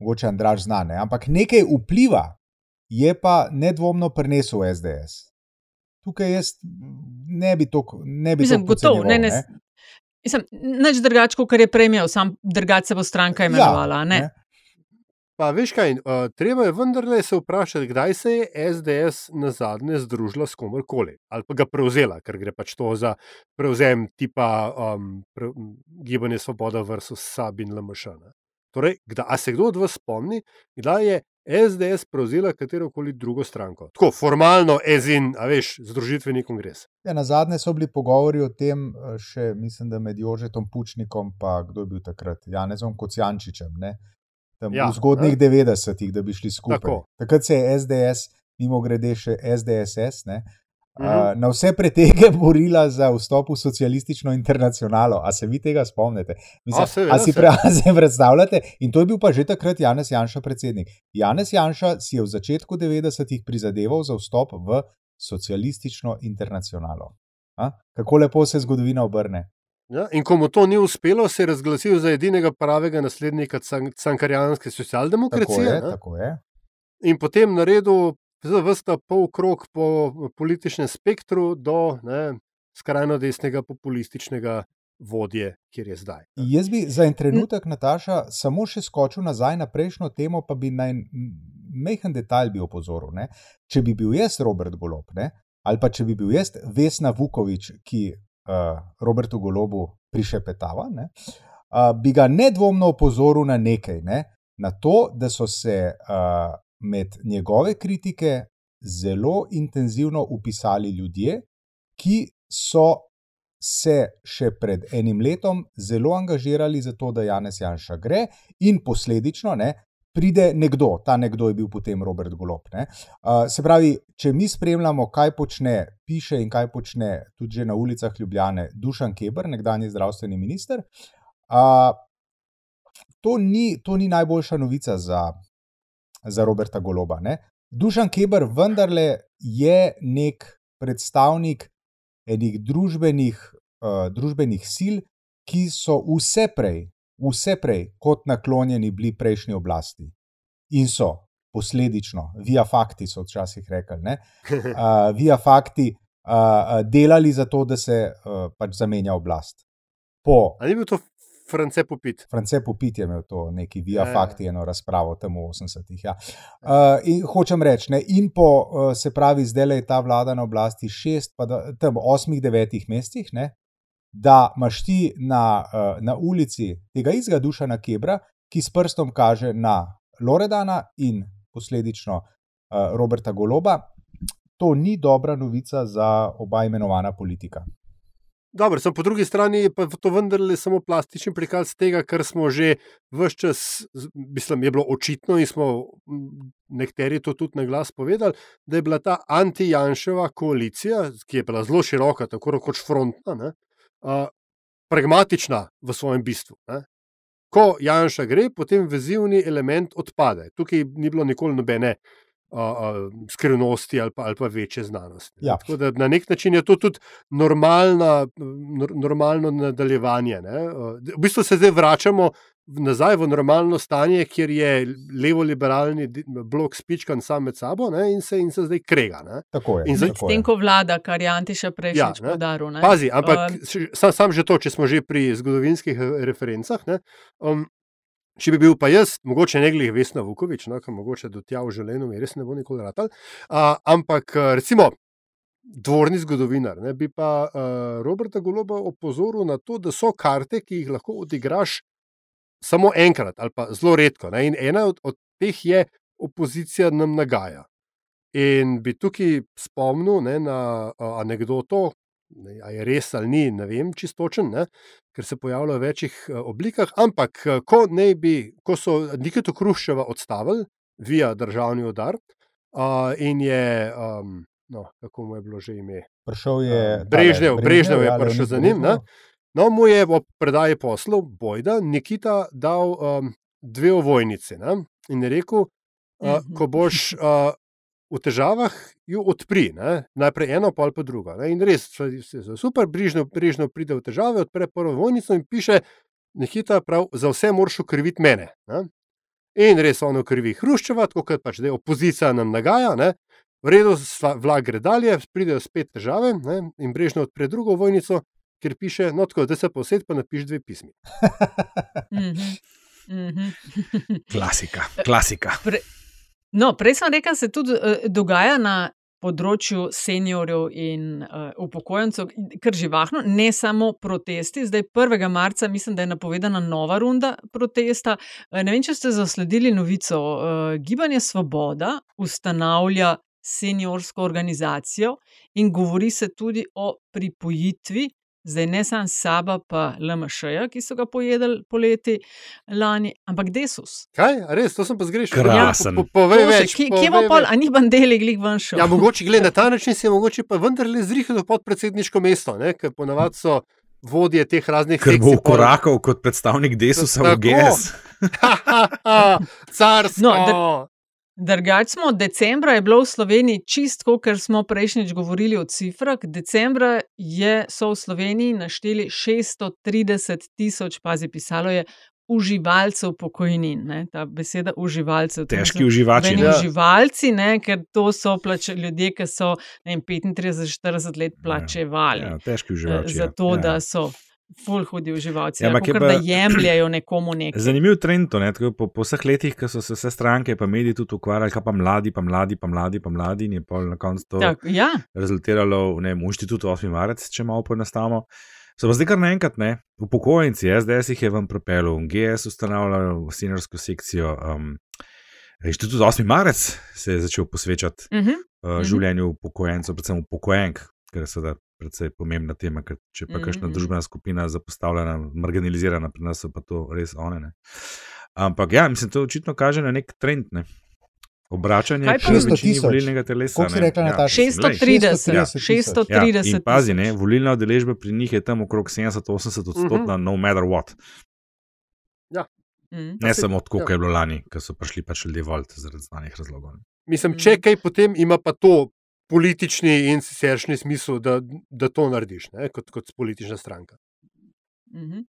mogoče Andraž zna, ne. ampak nekaj vpliva je pa nedvomno prenesel SDS. Tukaj jaz ne bi to ne bi Mislim, gotov, ne, ne, ne. Mislim, nič drugače, kot je prej imel, sam drugače se bo stranka ja, imenovala. Ja, ne? Ne. Pa veš kaj, uh, treba je vendarle se vprašati, kdaj se je SDS na zadnje združila s komorkoli ali pa ga prevzela, ker gre pač to za prevzem tipa um, pre, Gibanje Svoboda versus Sabin LMŠ. Torej, kdaj, a se kdo od vas spomni, kdaj je SDS prevzela katero koli drugo stranko? Tako formalno, ezin, a veš, združitveni kongres. Ja, na zadnje so bili pogovori o tem, še mislim, da med Jožetom Pučnikom, pa kdo je bil takrat, Janezom Kocijančičem. Ne? Tam Ja, v zgodnjih ne. 90-ih, da bi šli skupaj. Tako. Takrat se je SDS, mimo grede še SDSS, ne, Mhm. uh, na vse pretege borila za vstop v socialistično internacionalo. A se vi tega spomnite? Mislim, A, seveda a si se. pre, [LAUGHS] a se predstavljate? In to je bil pa že takrat Janez Janša predsednik. Janez Janša si je v začetku 90-ih prizadeval za vstop v socialistično internacionalo. A? Kako lepo se zgodovina obrne. Ja, in ko mu to ni uspelo, se je razglasil za edinega pravega naslednika can- cankarijanske Tako socialdemokracije. je, ne. tako je. in potem naredil vrsta pol krok po političnem spektru do ne, skrajno desnega populističnega vodje, kjer je zdaj. Jaz bi za en trenutek, Nataša, samo še skočil nazaj na prejšnjo temo, pa bi na en mehen detalj bi opozoril. Ne? Če bi bil jaz Robert Golob, ne? ali pa če bi bil jaz Vesna Vukovič, ki uh, Robertu Golobu prišepetava, ne? uh, bi ga nedvomno opozoril na nekaj, ne? na to, da so se uh, med njegove kritike zelo intenzivno upisali ljudje, ki so se še pred enim letom zelo angažirali za to, da Janez Janša gre, in posledično ne, pride nekdo, ta nekdo je bil potem Robert Golob. Ne. Uh, se pravi, če mi spremljamo, kaj počne, piše in kaj počne tudi že na ulicah Ljubljane Dušan Keber, nekdanji zdravstveni minister. Uh, to, ni, to ni najboljša novica za, za Roberta Goloba. Ne. Dušan Keber vendarle je nek predstavnik enih družbenih, uh, družbenih sil, ki so vse prej, vse prej kot naklonjeni bili prejšnji oblasti. In so posledično, via fakti so včasih rekli, ne, [LAUGHS] uh, via fakti uh, delali za to, da se uh, pač zamenja oblast. Po Ali ni bil to France Popit? France Popit je imel to neki via Ja, ja. fakti, eno razpravo tam v 80-ih. Ja. Uh, in hočem reči, ne, in po, uh, se pravi, zdaj je ta vlada na oblasti šest, pa da, tam osmih, devetih mesecih, ne, da imaš ti na, uh, na ulici tega istega Dušana Kebra, ki s prstom kaže na Loredana in posledično uh, Roberta Goloba. To ni dobra novica za oba imenovana politika. Dobro, sem po drugi strani pa to vendarle samo plastičen prikaz tega, kar smo že vse čas, mislim, je bilo očitno in smo nekateri to tudi na glas povedali, da je bila ta anti-Janševa koalicija, ki je bila zelo široka, tako rekoč frontna, ne, a, pragmatična v svojem bistvu. Ne. Ko Janša gre, potem vezivni element odpade. Tukaj ni bilo nikoli nobene a, a, skrivnosti ali pa, ali pa večje znanosti. Ja. Tako da na nek način je to tudi normalna, nor, normalno nadaljevanje. Ne? A, V bistvu se zdaj vračamo nazaj v normalno stanje, kjer je levo-liberalni blok spičkan sam med sabo ne? in se, in se zdaj krega. Ne? Tako je. In zdaj- tako je. Tem, ko vlada, kar je Antiša prejšnjič Ja, ne. podaril. ne. Pazi, ampak Um, sam, sam že to, če smo že pri zgodovinskih eh, referencah. Ne, um, če bi bil pa jaz, mogoče ne glede Vesna Vukovič, no, ki mogoče do tja v življenju mi res ne bo nikoli ratal, uh, ampak eh, recimo. Dvorni zgodovinar, ne, bi pa uh, Roberta Goloba opozoril na to, da so karte, ki jih lahko odigraš samo enkrat ali pa zelo redko. Ne, in ena od, od teh je opozicija nam nagaja. In bi tukaj spomnil ne, na uh, anegdoto, ne, a je res ali ni, ne vem čistočen, ne, ker se pojavlja v večjih uh, oblikah. Ampak, ko, bi, ko so Nikito Hruščeva odstavili via državni udar uh, in je, um, no, kako mu je bilo že ime, Prišel je tale Brežnev, Brežnev je ja, prišel za njim, ne. No, mu je ob predaji poslov Bojda Nikita dal um, dve ovojnici ne? in je rekel, uh, Mhm. ko boš uh, v težavah, jo odpri, ne? najprej eno, pa pa drugo. Ne? In res, se- se- se super, brižno, brižno pride v težave, odpre prvo ovojnico in piše, Nikita, prav, za vse moraš ukriviti mene. Ne? In res ono krvi Hruščeva, tako kot pač zdaj opozicija nam nagaja. Ne? V redu, vlak gre dalje, pridejo spet težave ne? in brežno odpre drugo vojnico, kjer piše, no tako, da se posed pa napiš dve pismi. Mhm, mhm. [LAUGHS] Klasika, klasika. Pre, no, prej sem rekel, da se tudi uh, dogaja na področju seniorjev in uh, upokojencev, kar živahno, ne samo protesti. Zdaj, 1. marca, mislim, da je napovedana nova runda protesta. Uh, ne vem, če ste zasledili novico. Uh, Gibanje Svoboda ustanavlja seniorsko organizacijo in govori se tudi o pripojitvi zdaj ne samo Saba, pa LMŠ, ki so ga pojedli poleti lani, ampak Desus. Kaj, A res, to sem pa zgrešil. Krasen. Po, po, povej To se- več. Kje, povej kje bo pol, a ni bandeli glih ven šel? Ja, [LAUGHS] mogoče glede na ta način se je mogoče pa vendarle zrihal podpredsedniško mesto, ne? ker ponavadi so vodje teh raznih Ker bo sekcij pol- korakal kot predstavnik Desusa v. GS. [LAUGHS] Carsko. No, dr- Drugač smo, decembra je bilo v Sloveniji čistko, ker smo prejšnjič govorili o cifrah. Decembra je, so v Sloveniji našteli 630 tisoč, pazi, pisalo je uživalcev pokojnin. Ne? Ta beseda uživalcev. Težki uživači, ne. Uživalci, ne? ker to so plače, ljudje, ki so ne vem, 35-40 let plačevali Ja, težki eh, uživači. ja. to, Ja. da so. Ful hudi uživalci, Ja, ja, ampak pa- da jemljajo nekomu nekaj. Zanimiv trend to, ne, tako po, po vseh letih, ko so se vse stranke, pa mediji tudi ukvarjali, kaj pa mladi, pa mladi, pa mladi, pa mladi, in je pol na koncu to Tak, ja, rezultiralo v, ne, v inštitutu 8. marec, če malo poenostavimo. So pa zdaj kar naenkrat, ne, upokojenci, SDS jih je vam propel, GS ustanavljajo seniorsko sekcijo. Um, Inštitut 8. marec se je začel posvečati uh -huh. uh, Mhm. življenju upokojencev, predvsem upokojenk, ker je seveda precej pomembna tema, ker če pa Mhm, kakšna mhm. družbena skupina zapostavljena, marginalizirana, pri nas so pa to res one. Ne. Ampak ja, mislim, to očitno kaže na nek trend. Ne. Obračanje Kaj pa- k večini 600 tisoč. volilnega telesa. Koliko si ne. rekla, Ja, Nataša? mislim, glej, 630, Ja. 630. Ja, in pazi, ne, volilna udeležba pri njih je tam okrog 70-80 odstotna, no matter what. Mm. Ne se- samo tako, ja. kot je bilo lani, ko so prišli pač ljudje volt zaradi znanih razlogov. ne. Mislim, Mm. če kaj, potem ima pa to politični in siceršnji smisel, da, da to narediš, ne? kot, kot politična stranka. Mhm.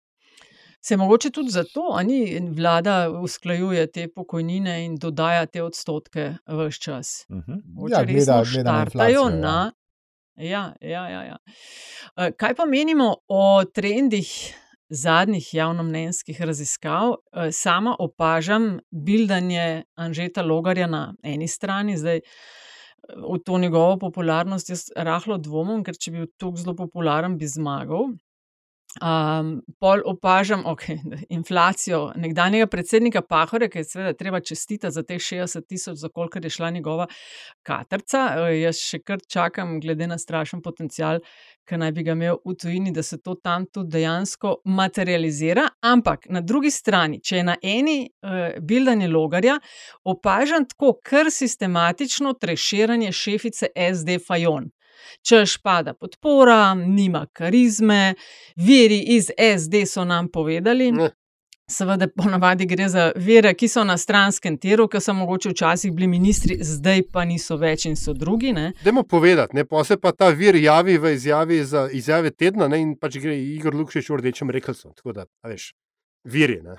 Se mogoče tudi zato, a ni vlada usklajuje te pokojnine in dodaja te odstotke vse čas. Mhm. Mogoče Ja, gleda- na štartajo inflacijo, ja. na. Ja, ja, ja, ja. Eh, Kaj pa menimo o trendih zadnjih javnomnenjskih raziskav? Eh, Sama opažam bildanje Anžeta Logarja na eni strani, zdaj v to njegovo popularnost jaz rahlo dvomim, ker če bi bil tako zelo popularen, bi zmagal. Um, pol opažam okay, [LAUGHS] inflacijo nekdanjega predsednika Pahorja, ki je seveda treba čestitati za teh 60 tisoč, za koliko je šla njegova katrca. E, jaz še kar čakam, glede na strašen potencial, ki naj bi ga imel v tujini, da se to tam tudi dejansko materializira. Ampak na drugi strani, če je na eni uh, bildanje logarja, opažam tako kar sistematično treširanje šefice SD Fajon. Češ pada podpora, nima karizme, viri iz SD so nam povedali. Ne. Seveda, ponavadi gre za vere, ki so na stranskem tiru, ki so mogoče včasih bili ministri, zdaj pa niso več in so drugi. Ne? Dajmo povedati, ne, pa se pa ta vir javi v izjavi za izjave tedna ne, in pač gre Igor Lukšič v rdečem rekelcu. Tako da, a veš, viri. Ne.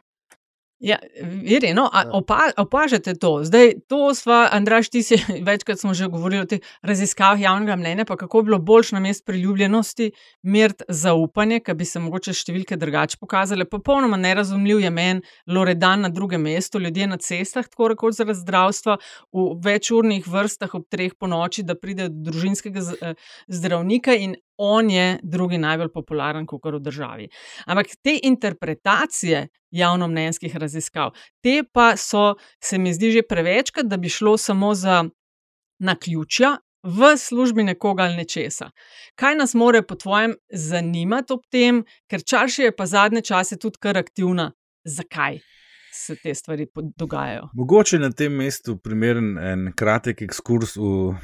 Ja, veri, no, Ja. opa, opažate to. Zdaj, to sva, Andraš, ti si [LAUGHS] večkrat smo že govorili o teh raziskavah javnega mnenja, pa kako bi bilo boljš na mest priljubljenosti meriti zaupanje, ki bi se mogoče številke drugače pokazale. Popolnoma nerazumljiv je meni Loredan na drugem mestu, ljudje na cestah, tako rekoč zaradi zdravstva, v večurnih vrstah ob treh po noči, da pride do družinskega eh, zdravnika in on je drugi najbolj popularen kukar v državi. Ampak te interpretacije javnomnenjskih raziskav, te pa so, se mi zdi, že prevečkrat, da bi šlo samo za naključja v službi nekoga ali nečesa. Kaj nas more po tvojem zanimati ob tem, ker Čarši je pa zadnje čase tudi kar aktivna. Zakaj se te stvari dogajajo? Mogoče na tem mestu primeren en kratek ekskurs v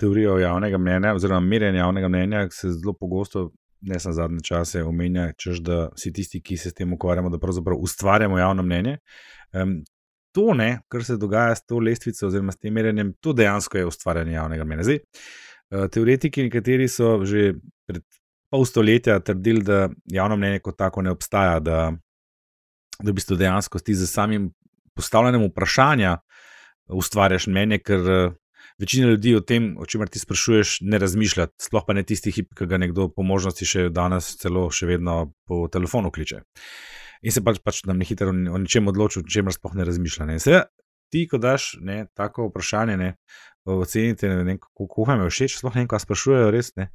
teorijo javnega mnenja, oziroma merjenja javnega mnenja, se zelo pogosto, ne samo zadnje čase, omenja, češ, da vsi tisti, ki se s tem ukvarjamo, da pravzaprav ustvarjamo javno mnenje. Um, to, ne, kar se dogaja s to lestvico, oziroma s tem merjenjem, to dejansko je ustvarjanje javnega mnenja. Zdaj, uh, teoretiki, nekateri so že pred pol stoletja trdili, da javno mnenje kot tako ne obstaja. Da, da v bistvu dejansko ti z samim postavljanjem vprašanja ustvarjaš mnenje, ker eh, večina ljudi o tem, o čemer ti sprašuješ, ne razmišlja, sploh pa ne tisti hip, ki ga nekdo po možnosti še danes celo še vedno po telefonu kliče. In se pač, pač nam ne hitro o ničem odloči, o čemer sploh ne razmišlja. Ne. Seveda, ti, ko daš ne, tako vprašanje, ne, ocenite, ne vem, kako kuham je všeč, sploh ne vem, kaj sprašujejo, res ne.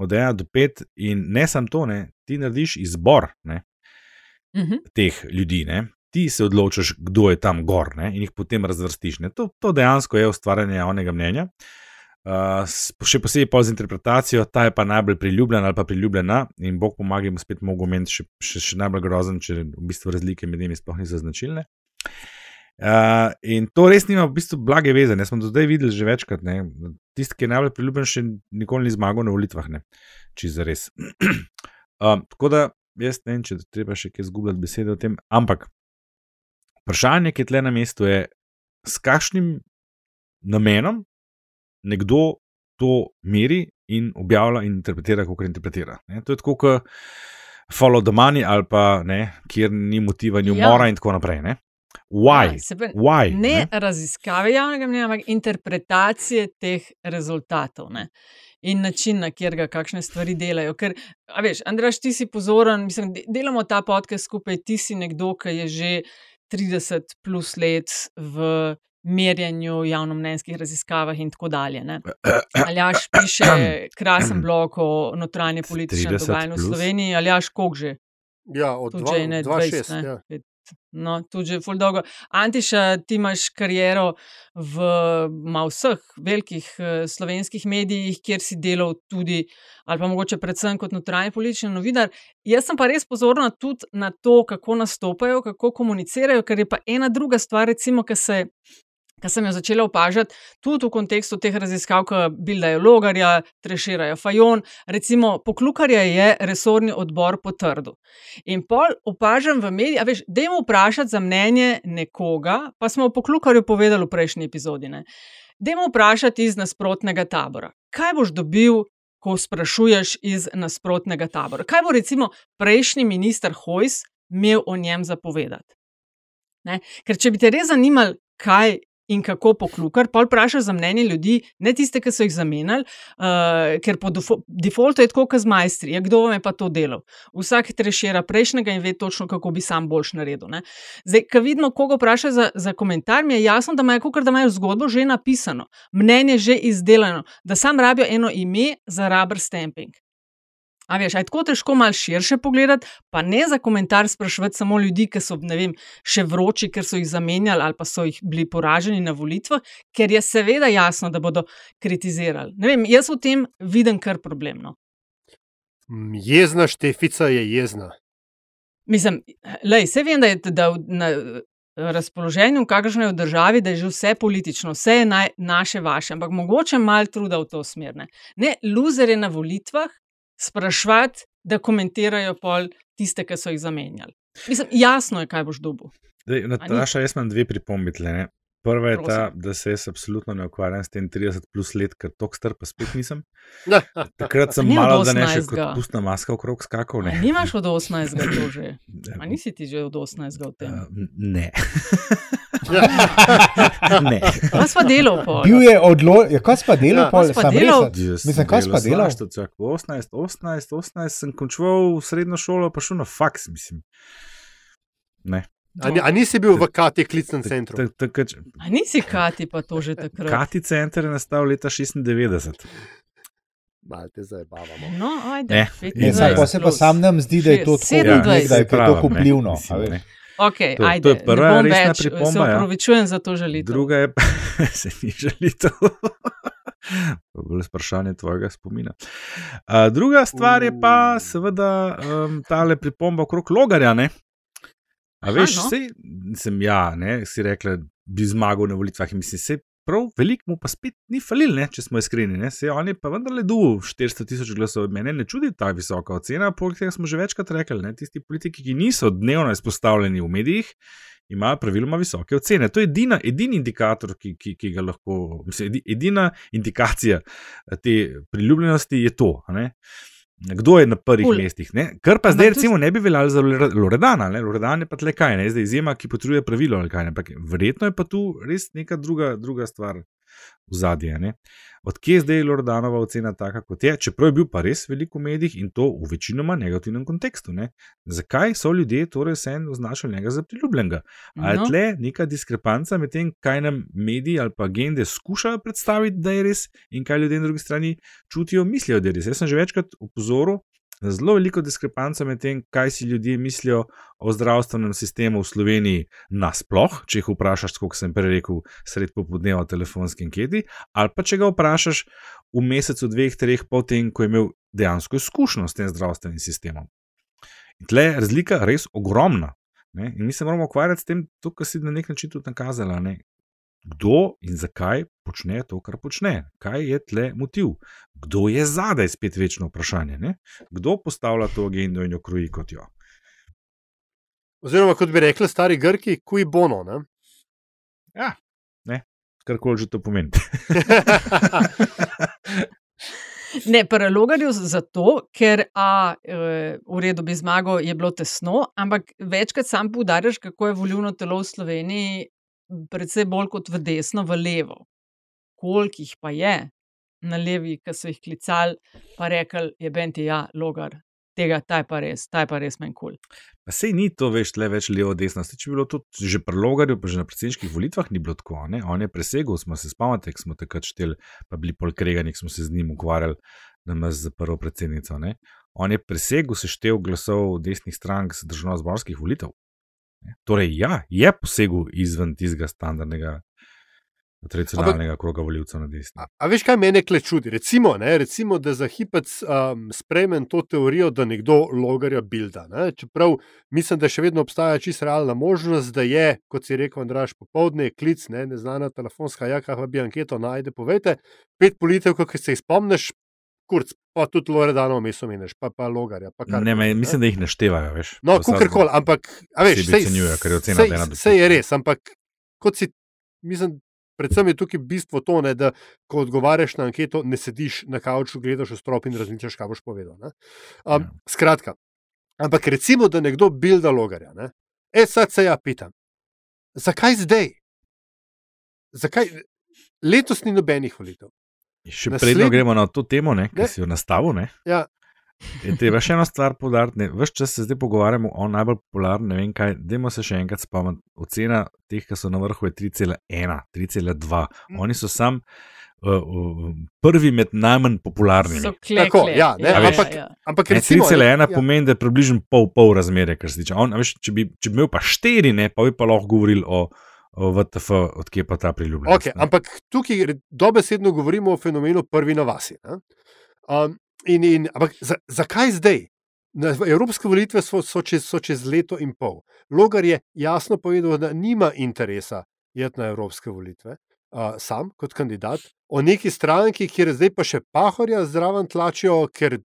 Od ena do pet, in ne samo to, ne, ti narediš izbor ne, Mhm. teh ljudi. Ne? Ti se odločiš, kdo je tam gor ne? in jih potem razvrstiš. Ne? To, to dejansko je ustvarjanje javnega mnenja. Uh, še posebej pa z interpretacijo, ta je pa najbolj priljubljen ali pa priljubljena, in Bog pomaga, jim spet mogo meni še, še, še najbolj grozen, če v bistvu razlike med njimi sploh niso značilne. Uh, in to res nima v bistvu blage veze. Ne smo do zdaj videli že večkrat. Ne? Tisti, ki je najbolj priljubljen, še nikoli ni zmagal na volitvah, če za res. uh, tako da jaz ne vem, če treba še kaj zgubljati besede o tem. Ampak vprašanje, ki je tle na mestu, je, s kakšnim namenom nekdo to meri in objavlja in interpretira, kako interpretira. Ne? To je tako, kot follow the money ali pa ne, kjer ni motiva, ni umora ja. in tako naprej. Ne? Why? Ja, pravi, Why? Ne, ne raziskave javnega mnenja, ampak interpretacije teh rezultatov. Ne? In način, na kjer ga kakšne stvari delajo. Ker, veš, Andraš, ti si pozoren, mislim, delamo ta podcast skupaj, ti si nekdo, ki je že 30 plus let v merjenju, javnomnenjskih raziskavah in tako dalje. Aljaš piše krasen [CLEARS THROAT] blok o notranje političnem dogajanju v Sloveniji, aljaš kog že. Ja, od 2006. Ja. No, tudi že ful dolgo. Antiša, ti imaš kariero v vseh velikih uh, slovenskih medijih, kjer si delal tudi, ali pa mogoče predvsem kot notranji politični novinar. Jaz sem pa res pozorna tudi na to, kako nastopajo, kako komunicirajo, ker je pa ena druga stvar, recimo, ki se ki sem jo začela opažati tudi v kontekstu teh raziskav, ki bildajo logarja, treširajo fajon. Recimo, poklukarja je resorni odbor potrdil. In pol opažam v medijih, veš, da jim vprašati za mnenje nekoga, pa smo o poklukarju povedali v prejšnji epizodi. Da jim vprašati iz nasprotnega tabora. Kaj boš dobil? Ko sprašuješ iz nasprotnega tabora. Kaj bo recimo prejšnji minister Hojs imel o njem zapovedati? Ne? Ker če bi te res zanimalo, kaj in kako poklukar, pa vprašaš za mnenje ljudi, ne tiste, ki so jih zamenjali, uh, ker po defaultu je tako, kot z majstri. Ja, kdo vam je pa to delal? Vsak trešira prejšnjega in ve točno, kako bi sam boljš naredil. Ne? Zdaj, ko vidimo, koga vpraša za, za komentar, mi je jasno, da imajo, da imajo zgodbo že napisano, mnenje že izdelano, da sam rabijo eno ime za rubber stamping. A veš, aj tako težko malo širše pogledati, pa ne za komentar sprašovati samo ljudi, ki so vem, še vroči, ker so jih zamenjali ali pa so jih bili poraženi na volitvah, ker je seveda jasno, da bodo kritizirali. Vem, jaz v tem vidim kar problemno. Jezna štefica je jezna. Mislim, lej, vse vem, da je da na razpoloženju, kakršno je v državi, da je že vse politično, vse je naj, naše, vaše, ampak mogoče malo truda v to smer. Ne, ne loser je na volitvah, sprašvati, da komentirajo pol tiste, ki so jih zamenjali. Mislim, jasno je, kaj boš dobil. Nataša, jaz imam dve pripombi. Prva je ta, da se jaz absolutno ne ukvarjam s tem 30 plus let, ker tok star pa spet nisem. [LAUGHS] Takrat sem malo, da ne še kot pustna maska okrog skakal. Ne. Nimaš od 18. to že. [LAUGHS] A nisi ti že od 18. v tem? Uh, ne. [LAUGHS] ne. Kaj si pa delal po? Bil je odločen, ja, kaj si pa delal po? Ja, sem delal. Mislim, kaj si pa delal? 18, 18, 18 sem končal srednjo šolo, pa šel na faks, mislim. Ne. A, a nisi bil v Kati klicnem centru? A nisi Kati pa to že takrat? Kati center je nastal leta 96. Malte zdaj bavamo. No, ajde. Ne, ne, pa se pa sam nam zdi, da je to tako, da je to vplivno. Okay, to, ajde, to je prva resna pripomba. Se ja. upravičujem ja. za to želitev. Druga je, [LAUGHS] se ni želitev. [LAUGHS] Bolj sprašanje tvojega spomina. Uh, druga stvar je pa seveda um, tale pripomba okrog logarja. Ne? A Aha, veš, no? vse, sem ja, ne, si rekla, bi zmagal na volitvah in mislim, se prav veliko mu pa spet ni falil, ne, če smo iskreni. Ne, se on je pa vendarle dul 400 tisoč glasov. Mene ne čudi ta visoka ocena, poleg tega smo že večkrat rekli, ne, tisti politiki, ki niso dnevno izpostavljeni v medijih. Imajo praviloma visoke ocene. To je edina, edini indikator, ki, ki, ki ga lahko, mislim, edina indikacija te priljubljenosti je to. Ne? Kdo je na prvih cool. mestih? Ne? Kar pa zdaj, recimo, ne bi veljalo za Loredana. Ne? Loredan je pa tle kaj, ne? zdaj izjema, ki potrebuje pravilo. Verjetno je pa tu res neka druga, druga stvar v zadnje. Odkje je zdaj Loredanova ocena taka, kot je, čeprav je bil pa res veliko v medijih in to v večinoma negativnem kontekstu. Ne? Zakaj so ljudje torej vse označili njega za priljubljenega? Ali no. je tle neka diskrepanca med tem, kaj nam mediji ali pa agende skušajo predstaviti, da je res, in kaj ljudje na drugi strani čutijo, mislijo, da je res. Jaz sem že večkrat upozoril, zelo veliko diskrepanco med tem, kaj si ljudje mislijo o zdravstvenem sistemu v Sloveniji nasploh, če jih vprašaš, kot sem prej rekel, sred popodneva v telefonski anketi, ali pa če ga vprašaš v mesecu, dveh, treh, potem, ko je imel dejansko izkušnjo s tem zdravstvenim sistemom. In tle je razlika res ogromna. Ne? In mi se moramo ukvarjati s tem, kar si na nek način tudi nakazala. Ne? Kdo in zakaj počne to, kar počne, kaj je tle motiv, kdo je zadaj, spet večno vprašanje. Ne? Kdo postavlja to agendo in jo kroji kot jo. Oziroma, kot bi rekli stari Grki, kuj bono. Ne? Ja, ne, karkoli že to pomeni. [LAUGHS] Ne, paralogarju zato, ker a, e, v redu bi zmagal, je bilo tesno, ampak večkrat sam poudarjaš, kako je volivno telo v Sloveniji predvsej bolj kot v desno, v levo. Koliko jih pa je na levi, ki so jih klicali, pa rekli, je benti ja, logar. Tega, ta je pa res, ta je pa res menj kul. Pa sej ni to več le več levo, desno. Če bi bilo to že pri Logarju, pa že na predsedniških volitvah ni bilo tako. Ne? On je presegel, smo se spomnili, smo takrat šteli, pa bili polkregani, smo se z njim ukvarjali, da ima za prvo predsednico. Ne? On je presegel seštev glasov desnih strank z državno-zborskih volitev. Torej, ja, je posegel izven tistega standardnega. Tradicionalnega kroga voljivcev na desni. A, a veš, kaj mene kle čudi? Recimo, ne, recimo da za hipec um, sprejmem to teorijo, da nekdo logarja bilda. Ne? Čeprav mislim, da še vedno obstaja čisto realna možnost, da je, kot si rekel, Andraš, popovdne klic, ne, neznana telefonska, ja, kaj bi anketo najde, povejte, pet politev, ki se jih spomniš, kurc, pa tudi Loredano meso meniš, pa, pa logarja. Pa ne, me, mislim, da jih naštevajo, veš. No, kakorkoli, ampak, a veš, vse je vse je res, ampak kot si, mislim, Predvsem je tukaj bistvo to, ne, da ko odgovarjaš na anketo, ne sediš na kavču, gledaš v strop in razmišljaš, kaj boš povedal. Um, ja. Skratka, ampak recimo, da nekdo bilda logarja. Ne. E, sad se ja pitam, zakaj zdaj? Zakaj letos ni nobenih volitev? Še Nasled... predno gremo na to temo, ne, ki si jo nastavil. Ja, In treba še eno stvar podariti. Ves čas se zdaj pogovarjamo o najbolj popularnem, ne vem kaj. Dajmo se še enkrat spomniti. Ocena teh, ki so na vrhu, je 3,1, 3,2. Mm. Oni so sam. Uh, uh, prvi med najmanj popularnimi. Tako, ja, ne, ja, ampak, ja. ampak recimo, 3,1 ja. pomeni, da je približno pol, pol razmerja, kar se tiče. On, veš, če, bi, če bi imel pa 4, ne, pa bi pa lahko govorili o VTF, odkje pa ta priljubljenost. Okay, ampak tukaj dobesedno govorimo o fenomenu prvi na vasi. Um, In, in, ampak za, zakaj zdaj? Na, evropske volitve so, so, čez, so čez leto in pol. Logar je jasno povedal, da nima interesa iti na evropske volitve, uh, sam kot kandidat, o neki stranki, kjer zdaj pa še pahorja zraven tlačijo, ker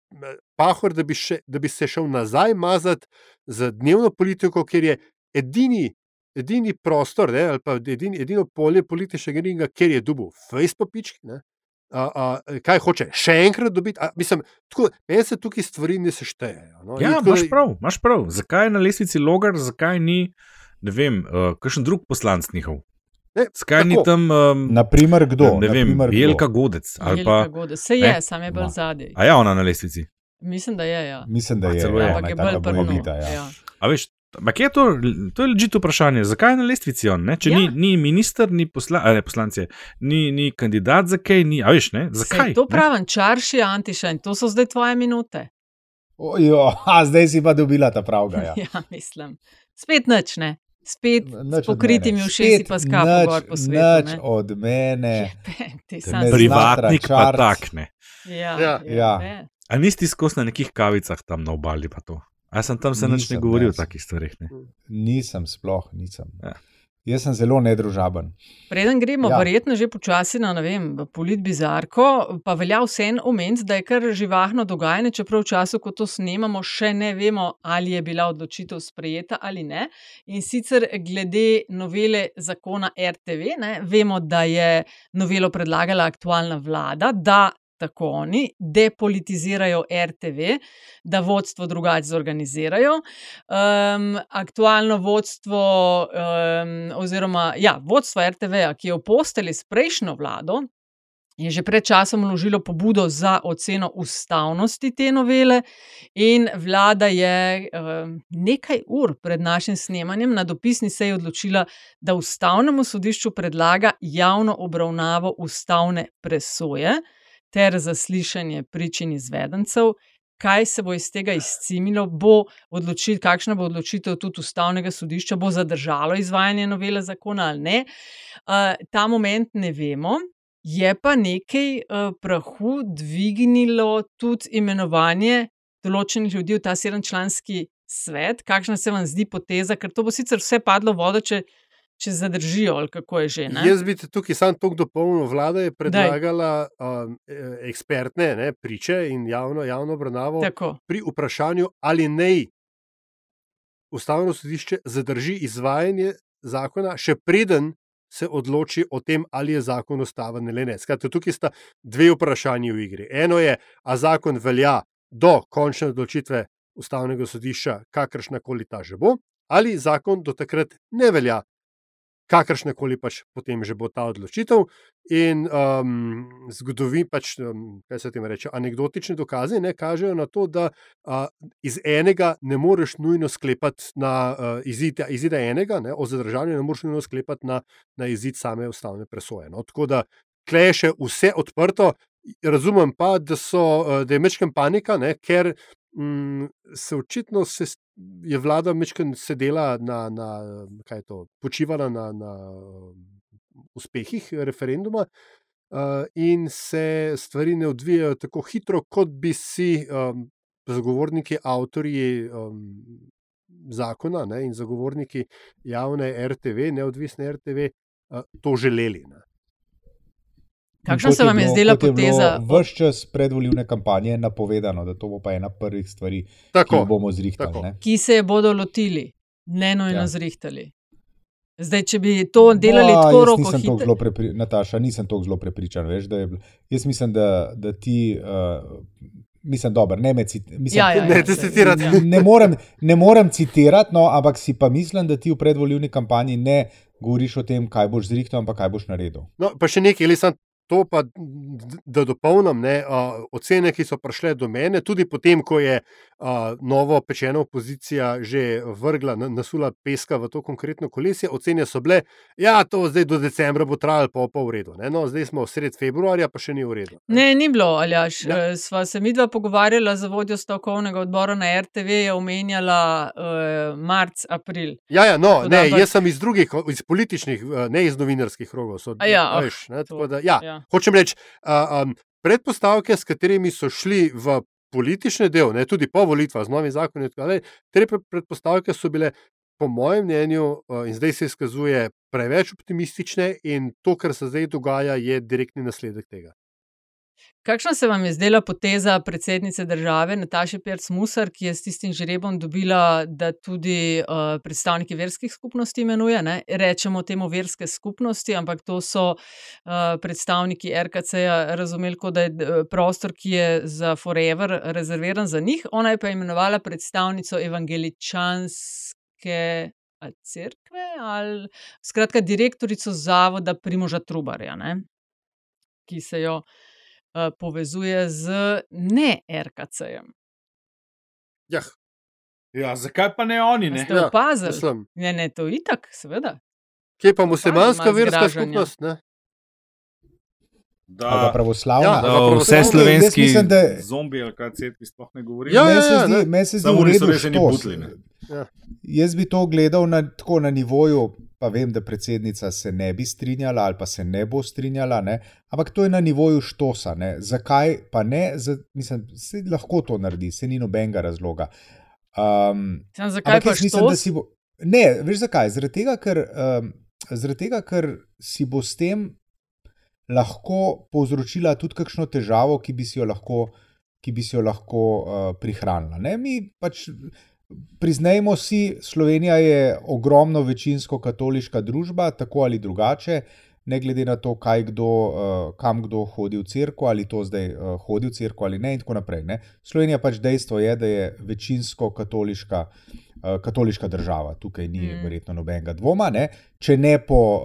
pahor, da bi, še, da bi se šel nazaj mazati z dnevno politiko, ker je edini. Edini prostor, ne, ali pa edini, edino polje političnega ringa, kjer je dubov, Facebook, pički, a, a, kaj hoče še enkrat dobiti. A, mislim, tako, meni se tukaj stvari ne seštejejo. No? Ja, imaš prav, imaš prav. Zakaj je na lestvici logar, zakaj ni, ne vem, uh, kakšen drug poslanc njihov? Ne, Skaj ni tam, um, naprimer, kdo? Ne vem, Jelka Godec. Jelka Godec. Se je, sam je bil no. zadnji. A ja, ona na lestvici. Mislim, da je. Ja. Mislim, da je. Celo je. Ampak je bolj prvo. Ja. Ja. A veš, Ampak je to, to je ležito vprašanje, zakaj je na lestvici on? Ne? Če ja. ni, ni minister, ni posla, ne, poslanci, ni, ni kandidat, zakaj ni, a veš, ne? zakaj? Sej, to pravim, čarši, antiša in to so zdaj tvoje minute. Ojo, a zdaj si pa dobila ta pravga. Ja, [LAUGHS] ja mislim. Spet noč ne. Spet s pokritimi ušesi, pa skakati po svetu. Nič od mene. Privatnik pa takne. Ja, ja. Ja. A nisi skozi na nekih kavicah tam na obali pa to? A sem tam se nič ne govoril o takih stvarih? Ne? Nisem, sploh nisem. Ja. Jaz sem zelo nedružaben. Preden gremo, ja. verjetno že počasi na polit bizarko, pa velja vseeno omeniti, da je kar živahno dogajanje, čeprav v času, ko to snemamo, še ne vemo, ali je bila odločitev sprejeta ali ne. In sicer glede novele zakona RTV, ne, vemo, da je novelo predlagala aktualna vlada, da tako oni, depolitizirajo RTV, da vodstvo drugače zorganizirajo. Um, aktualno vodstvo, um, oziroma ja, vodstvo RTV, ki je v posteli s prejšnjo vlado. Je že pred časom vložilo pobudo za oceno ustavnosti te novele, in vlada je nekaj ur pred našim snemanjem na dopisni seji odločila, da ustavnemu sodišču predlaga javno obravnavo ustavne presoje ter zaslišanje pričin izvedencev, kaj se bo iz tega izcimilo, bo odločil, kakšna bo odločitev tudi ustavnega sodišča, bo zadržalo izvajanje novele zakona ali ne. Uh, ta moment ne vemo. Je pa nekaj uh, prahu dvignilo tudi imenovanje določenih ljudi v ta sedemčlanski svet. Kakšna se vam zdi poteza, ker to bo sicer vse padlo v vodo, če, če zadržijo, ali kako je že. Ne? Jaz bi te tukaj sam tako dopolnil. Vlada je predlagala um, eh, ekspertne ne, priče in javno, javno obravnavo Tako. pri vprašanju, ali naj ustavno sodišče zadrži izvajanje zakona, še preden se odloči o tem, ali je zakon ustaven ali ne. Skratka, tukaj sta dve vprašanji v igri. Eno je, a zakon velja do končne odločitve ustavnega sodišča, kakršna koli ta že bo, ali zakon do takrat ne velja, kakršna koli pač potem že bo ta odločitev. In um, zgodovini, pač, um, kaj se tem reče, anekdotični dokazi ne kažejo na to, da uh, iz enega ne moreš nujno sklepati na uh, izid, izida enega, ne, o zadržanju ne moreš nujno sklepati na, na izid same ustavne presoje. No. Tako da klej še vse odprto. Razumem pa, da, so, da je mečkam panika, ne, ker mm, se očitno se, je vlada mečkam sedela na, na kaj je to, počivala na, na uspehih referenduma uh, in se stvari ne odvijajo tako hitro, kot bi si um, zagovorniki, avtorji um, zakona ne, in zagovorniki javne RTV, neodvisne RTV, uh, to želeli. Ne. Kakšna se vam je zdela poteza? Ves čas predvoljivne kampanje je napovedano, da to bo pa ena prvih stvari, tako, ki jo bomo zrihtali. tako. ne. Ki se je bodo lotili, ne nojno Ja. ja. zrihtali. Zdaj, če bi to delali Ma, tako roko nisem tako hitro. zelo prepri... Nataša, nisem tako zelo prepričan. Veš, da je... bil- Jaz mislim, da, da ti. Uh, mislim, dobro, ne me cit... mislim, Ja, ja, ja, Ne, saj, citirati. ja. ne, morem, ne morem citirati, no, ampak si pa mislim, da ti v predvoljivni kampanji ne govoriš o tem, kaj boš zrihtal, ampak kaj boš naredil. No, pa še nekaj, ali sem to pa, da dopolnim, ne, ocene, ki so prišle do mene, tudi potem, ko je novo pečena opozicija že vrgla, na- nasula peska v to konkretno kolesje, ocene so bile, ja, to zdaj do decembra bo trajalo, pa pa v redu. Ne. No, zdaj smo sred februarja, pa še ni v redu. Ne, ni bilo, Aljaš. Ja. Ja. Sva se midva pogovarjala z vodjo stavkovnega odbora na RTV, je omenjala uh, marc, april. Ja, ja, no, da, ne, ampak- jaz sem iz drugih, iz političnih, eh, ne iz novinarskih krogov. So, A ja, ah, veš, ne, to, da, ja, ja. Hočem reči, uh, um, predpostavke, s katerimi so šli v politični del, ne, tudi po volitvah z novim zakonom, te pre- predpostavke so bile, po mojem mnenju, uh, in zdaj se izkazuje, preveč optimistične, in to, kar se zdaj dogaja, je direktni nasledek tega. Kakšna se vam je zdela poteza predsednice države Nataše Pirc Musar, ki je s tistim žrebom dobila, da tudi uh, predstavniki verskih skupnosti imenuje? Ne? Rečemo temu verske skupnosti, ampak to so uh, predstavniki RKC-ja razumeli, kot da je eh, prostor, ki je za forever rezerviran za njih. Ona je pa imenovala predstavnico evangeličanske ali cerkve ali skratka direktorico zavoda Primoža Trubarja, ne? ki se jo povezuje z ne RKC-jem. Jah, Ja, zakaj pa ne oni? Ne? Ste opazili? mislim, Ne, ne, to je itak, seveda. kje pa muslimanska verska skupnost? Ne? Da, pravoslavna. Ja, Da o pravoslavni- vse slovenski mislim, da- zombi ali kaj cerkvi sploh ne govorijo. Ja, Meni ja, se ja, ne. zdi, meni se zdi Samo v oni so redu res Ja. Jaz bi to gledal na, tako na nivoju, pa vem, da predsednica se ne bi strinjala ali pa se ne bo strinjala, ne? ampak to je na nivoju štosa. Ne? Zakaj pa ne? Z, mislim, se lahko to naredi, se ni nobenega razloga. Um, Sam zakaj ampak pa mislim, da štos? si bo. Ne, veš zakaj? Zaradi tega, ker, um, zaradi tega, ker si bo s tem lahko povzročila tudi kakšno težavo, ki bi si jo lahko, ki bi si jo lahko uh, prihranila. Ne? Mi pač priznajmo si, Slovenija je ogromno večinsko katoliška družba, tako ali drugače. Ne glede na to, kaj kdo, uh, kam kdo hodi v cerkev, ali to zdaj uh, hodi v cerkev ali ne, in tako naprej. Ne. Slovenija pač dejstvo je, da je večinsko katoliška, uh, katoliška država. Tukaj ni Mm. verjetno nobenega dvoma. Ne. Če ne po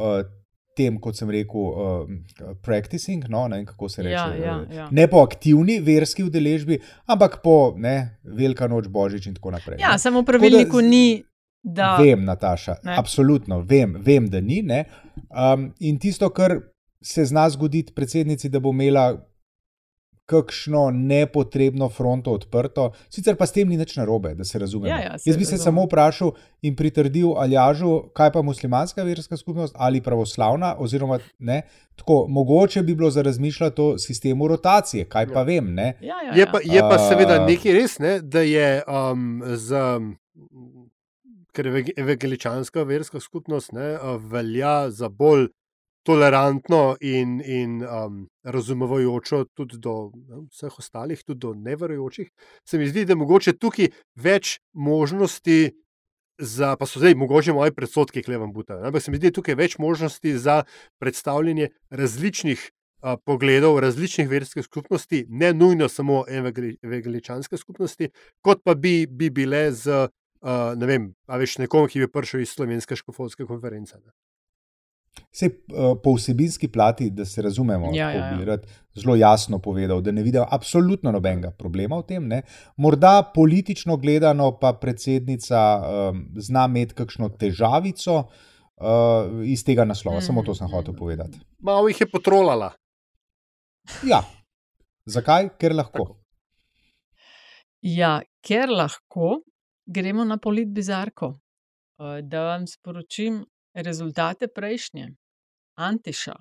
tem, kot sem rekel, uh, practicing, no, ne vem kako se reče. Ja, ja, eh, ja. Ne po aktivni verski udeležbi, ampak po ne, Velika noč Božič in tako naprej. Ja, ne. samo v da pravilniku z- ni, da. Vem, Nataša, ne. absolutno vem, vem, da ni. ne. Um, in tisto, kar se zna zgoditi predsednici, da bo imela kakšno nepotrebno fronto odprto. Sicer pa s tem ni nič narobe, da se razumemo. Ja, ja, se Jaz bi se razumem. samo vprašal in pritrdil Aljažu, kaj pa muslimanska verska skupnost ali pravoslavna, oziroma ne. Tako, mogoče bi bilo za razmišljati o sistemu rotacije, kaj pa vem. Ne? Ja, ja, Je ja. pa, je pa seveda nekaj res, ne, da je um, za. Ker evang- evangeličanska verska skupnost ne, velja za bolj tolerantno in, in um, razumevajočo tudi do vseh ostalih, tudi do neverujočih, se mi zdi, da je mogoče tukaj več možnosti. Za, pa so zdaj mogoče moje predsodke, ki vam butajo. Ampak se mi zdi, da je tukaj več možnosti za predstavljanje različnih a, pogledov, različnih verskih skupnosti, ne nujno samo evangeli- evangeličanske skupnosti, kot pa bi, bi bile z uh, ne vem, a veš nekom, ki bi prišel iz slovenske škofovske konference. Ne. Sej, uh, po vsebinski plati, da se razumemo, Ja, tako ja, ja. rad zelo jasno povedal, da ne vidim absolutno nobenega problema v tem. Ne. Morda politično gledano, pa predsednica um, zna imeti kakšno težavico uh, iz tega naslova. Samo to sem Mhm, hotel mhm. povedati. Malo jih je potrolala. Ja. Zakaj? Ker lahko. Tako. Ja, ker lahko gremo na politbizarko. Eh, Da vam sporočim rezultate prejšnje. Antiša,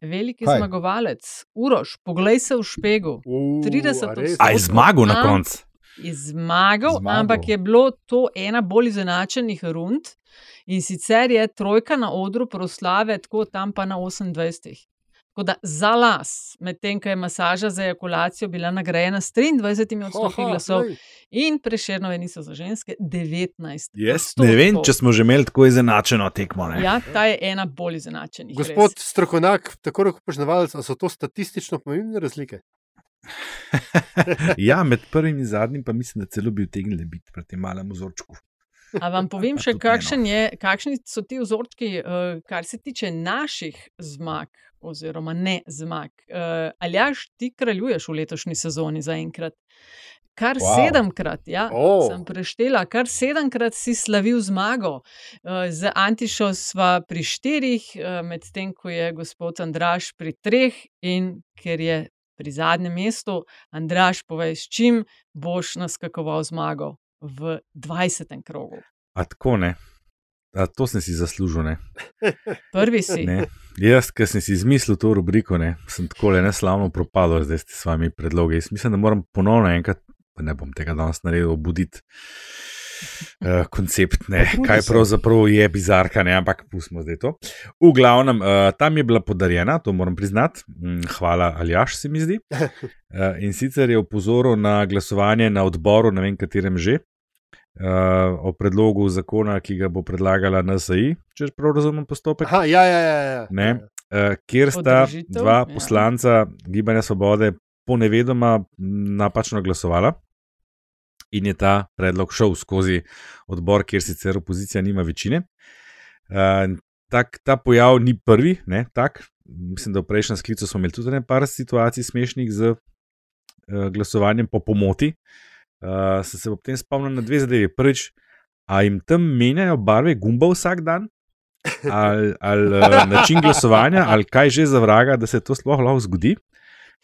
veliki Kaj? Zmagovalec, Uroš, poglej se v špegu. Uh, 30 a res? A je zmagal na koncu? Je Zmagal. zmagal, ampak je bilo to ena bolj izenačenih rund in sicer je trojka na odru proslave, tako tam pa na 28. Tako da za las, medtem ko je masaža za ejakulacijo bila nagrajena s 23 odstotki glasov, glej. in preširnove niso za ženske 19. Jaz ne vem, če smo že imeli tako izenačeno tekmo. Ne? Ja, ta je ena bolj izenačenih. Gospod res. strokovnjak, tako rekoč poznavalec, a so to statistično pomembne razlike? [LAUGHS] Ja, med prvim in zadnjim pa mislim, da celo bi utegnili biti pri tem malem vzorčku. A vam [LAUGHS] povem še, kakšen je, kakšni so ti vzorčki, uh, kar se tiče naših zmag, oziroma ne zmag. Uh, Aljaš, ti kraljuješ v letošnji sezoni zaenkrat. Kar Wow. sedemkrat, ja, oh. sem preštela, kar sedemkrat si slavil zmago. Uh, z Antišo sva pri štirih, medtem ko je gospod Andraš pri treh, in ker je pri zadnjem mestu, Andraš, povej, s čim boš naskakoval zmago v 20. krogu. A tako ne. A to sem si zaslužil. Ne? [LAUGHS] Prvi si. Ne. Jaz, ki sem si izmislil to rubriko, ne, sem tako le neslavno propadel zdaj s svojimi predlogi. Jaz mislim, da moram ponovno enkrat, pa ne bom tega danes naredil, obuditi uh, koncept, ne, kaj pravzaprav je bizarka, ne, ampak pustimo zdaj to. V glavnem, uh, tam je bila podarjena, to moram priznati, mm, hvala Aljaš, se mi zdi. Uh, [LAUGHS] in sicer je opozoril na glasovanje na odboru, ne vem katerem že. Uh, o predlogu zakona, ki ga bo predlagala NSAI, če prav razumem postopek. Aha, ja, ja, ja. ja. Ne, uh, kjer sta Podražitev, dva ja. poslanca Gibanja Svobode ponevedoma napačno glasovala in je ta predlog šel skozi odbor, kjer sicer opozicija nima večine. Uh, tak, ta pojav ni prvi, ne, tak. Mislim, da v prejšnjem sklicu smo imeli tudi nekaj situacij smešnih z uh, glasovanjem po pomoti. Uh, sem se ob tem spomnil na dve zadevi. Prvič, a jim tam menjajo barve gumba vsak dan, ali, ali uh, način glasovanja, ali kaj že za vraga, da se to sploh lahko zgodi.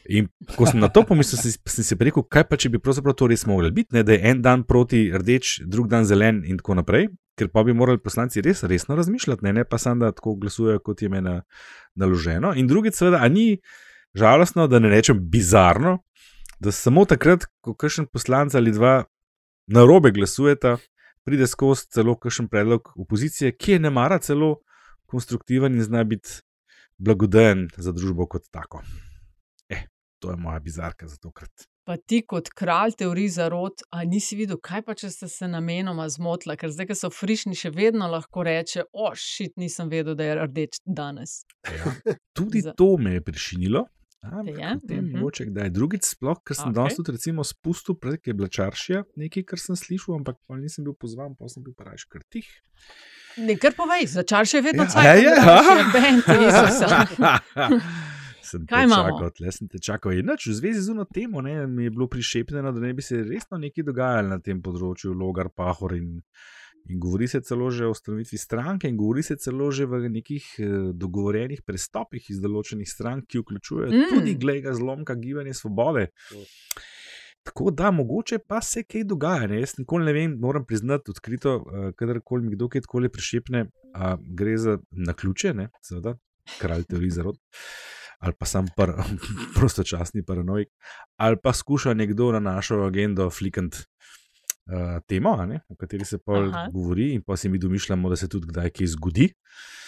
In ko sem na to pomislil, sem, sem si rekel, kaj pa če bi pravzaprav to res mogli biti, ne, da je en dan proti rdeč, drug dan zelen in tako naprej, ker pa bi morali poslanci res resno razmišljati, ne, ne pa samo da tako glasujejo, kot je na, naloženo. In drugič, seveda, a ni žalostno, da ne rečem bizarno, da samo takrat, ko kakšen poslanec ali dva na robe glasujeta, pride skozi celo kakšen predlog opozicije, ki je ne mara celo konstruktiven in zna biti blagodejen za družbo kot tako. To je moja bizarka za tokrat. Pa ti kot kralj teorij zarot, a nisi videl, kaj pa če ste se namenoma zmotili, ker zdaj, ko so frišni, še vedno lahko reče: O, šit, nisem vedel, da je rdeč danes. Ja. [LAUGHS] Tudi Za- to me je prešinilo. Ampak je? potem Mhm. mogoče kdaj drugič, sploh, ker sem okay. danes tudi recimo spustil, prej je bila čaršija, nekaj, kar sem slišal, ampak pol nisem bil pozvan, pa sem bil pa raje kar tih. Ne, kar povej, začar še vedno Ja, cajt, je, še ja. [LAUGHS] [LAUGHS] sem te Kaj imamo? čakal, tle sem te čakal. Inač, v zvezi z uno temo ne, mi je bilo prišepljeno, da ne bi se resno nekaj dogajalo na tem področju, logar, pahor in In govori se celo že o ustanovitvi stranke, in govori se celo že v nekih eh, dogovorjenih prestopih iz določenih strank, ki vključujejo mm. tudi, glede zlomka, gibanje svobode. Tako da mogoče pa se kaj dogaja. Ne? Jaz nikoli ne vem, moram priznati odkrito, uh, kadarkoli mi kdo kjerkoli prešepne, uh, gre za naključje, seveda, kralj teorij zarod. Ali pa sem par, [LAUGHS] prostočasni paranoik, ali pa skuša nekdo na našo agendo flikant uh, temo, o kateri se pa govori, in pa si mi domišljamo, da se tudi kdaj kaj zgodi. Uh,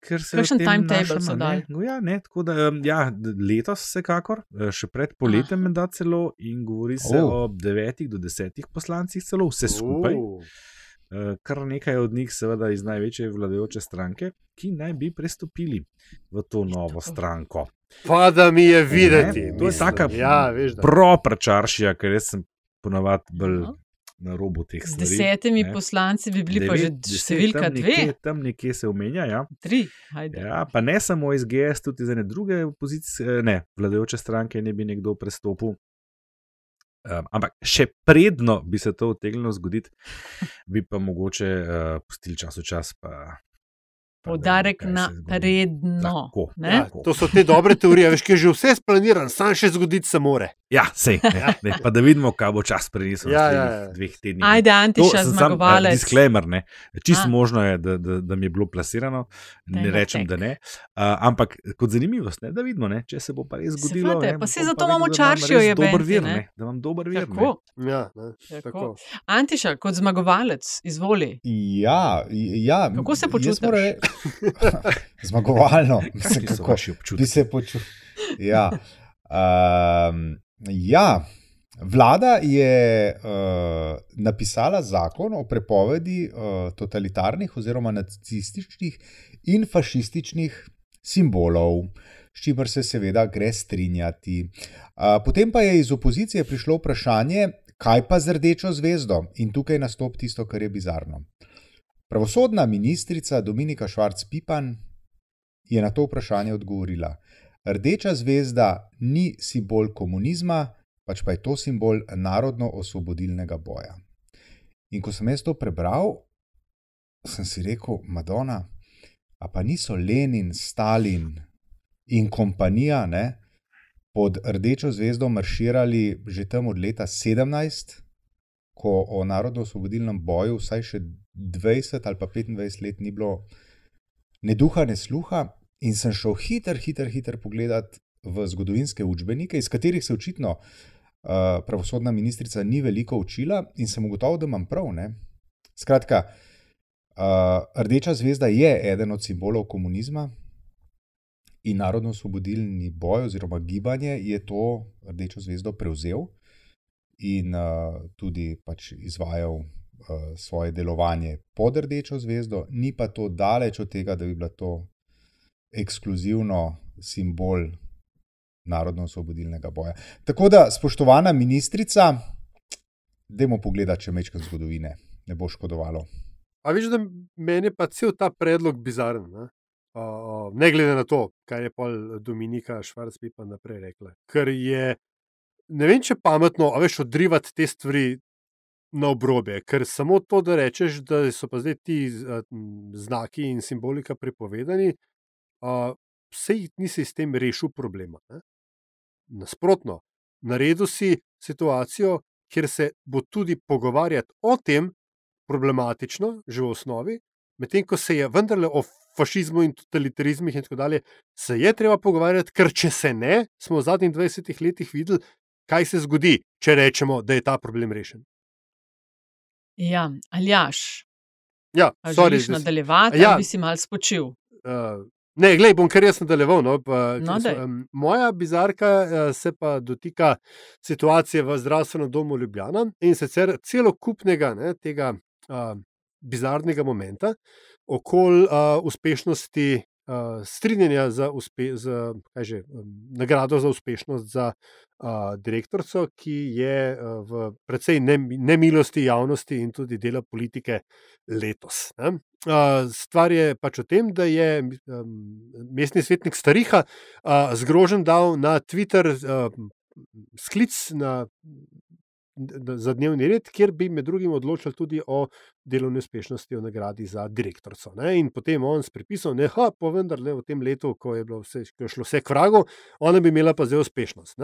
Kakšen timetable so dali? No, ja, ne, tako da ja, letos, vsekakor, še pred poletjem, da celo, in govori se oh. o devetih do desetih poslancih, celo vse skupaj. Oh. Kar nekaj od njih, seveda, iz največje vladajoče stranke, ki naj bi prestopili v to novo stranko. Pa da mi je videti. Ne, to je taka ja, propračaršija, ker jaz sem ponavadi bolj na robu teh stvari. Z desetimi ne. poslanci bi bili Devet, pa že številka dve. Nekje, tam nekje se omenja. Ja. Tri, ja, pa ne samo iz GS, tudi iz ene druge opozicije, ne, vladajoče stranke ne bi nekdo prestopil. Um, ampak še predno bi se to utegnilo zgoditi, bi pa mogoče uh, pustili čas v čas, pa Podarek na redno. Ja, to so te dobre teorije, veš, ki je že vse splaniran, sam še zgoditi se more. Ja, sej, ja. Ne, pa da vidimo, kaj bo čas prinesel ja, ja, ja. dveh tednih. Ajde, Antiša, zmagovalec. Disclaimer, ne. Čist A. možno je, da, da, da mi je bilo plasirano, ne, ne rečem, tek. da ne. Uh, ampak kot zanimivost, ne, da vidimo, ne, če se bo pa res zgodilo. Seveda, pa se zato imamo čaršijo, je dober vir, ne. Da vam dober vir. Tako. Ja, ne, tako. Tako. Antiša, kot zmagovalec, izvoli. Ja, ja. Kako se počutiš? [LAUGHS] Zmagovalno, mislim, kako bi se počutil. Ja. Um, ja, vlada je uh, napisala zakon o prepovedi uh, totalitarnih oziroma nacističnih in fašističnih simbolov. S čimer se seveda gre strinjati. Potem pa je iz opozicije prišlo vprašanje, kaj pa z rdečo zvezdo, in tukaj nastopi tisto, kar je bizarno. Pravosodna ministrica Dominika Švarc-Pipan je na to vprašanje odgovorila: Rdeča zvezda ni simbol komunizma, pač pa je to simbol narodno-osvobodilnega boja. In ko sem jaz to prebral, sem si rekel: Madona, a pa niso Lenin, Stalin in kompanija ne, pod rdečo zvezdo marširali že tam od leta 17, ko o narodno-osvobodilnem boju vsaj še 20 ali pa 25 let ni bilo ne duha, ne sluha, in sem šel hiter, hiter, hiter pogledat v zgodovinske učbenike, iz katerih se očitno uh, pravosodna ministrica ni veliko učila, in sem ugotovil, da imam prav. Ne? Skratka, uh, rdeča zvezda je eden od simbolov komunizma. In narodno-osvobodilni boj, oziroma gibanje, je to rdečo zvezdo prevzel in uh, tudi pač izvajal uh, svoje delovanje pod rdečo zvezdo, ni pa to daleč od tega, da bi bila to ekskluzivno simbol narodno-osvobodilnega boja. Tako da, spoštovana ministrica, dajmo pogledati, če mečkam zgodovine, ne bo škodovalo. A viš, da meni pa cel ta predlog bizaren. Ne? Uh, ne glede na to, kaj je pol Dominika Švarcpi pa naprej rekla. Ker je, ne vem, če pametno, a veš, odrivati te stvari na obrobje, ker samo to, da rečeš, da so pa zdaj ti znaki in simbolika prepovedani, vse jih nisi s tem rešil problema. Ne? Nasprotno, naredil si situacijo, kjer se bo tudi pogovarjati o tem problematično, že v osnovi, medtem ko se je vendarle o fašizmu in totalitarizmih in tako dalje, se je treba pogovarjati, ker če se ne, smo v zadnjih 20 letih videli, kaj se zgodi, če rečemo, da je ta problem rešen. Ja, aljaš. Ja, sorry, želiš nadaljevati, ja, ali bi si mal spočil? Uh, ne, glej, bom kar jaz nadaljeval. No, pa, no, so, um, moja bizarka uh, se pa dotika situacije v zdravstvenem domu Ljubljana in sicer celokupnega ne, tega uh, bizarnega momenta okoli uh, uspešnosti uh, strinjanja za, uspe, za že, um, nagrado za uspešnost za uh, direktorico, ki je uh, v precej ne, nemilosti javnosti in tudi dela politike letos. Ne? Uh, stvar je pač v tem, da je um, mestni svetnik Stariha uh, zgrožen dal na Twitter uh, sklic na za dnevni red, kjer bi med drugim odločili tudi o delovni uspešnosti, o nagradi za direktorico. Ne? In potem on s pripisom, ne, ha, pa vendar le v tem letu, ko je, vse, ko je šlo vse k vragu, ona bi imela pa zdaj uspešnost.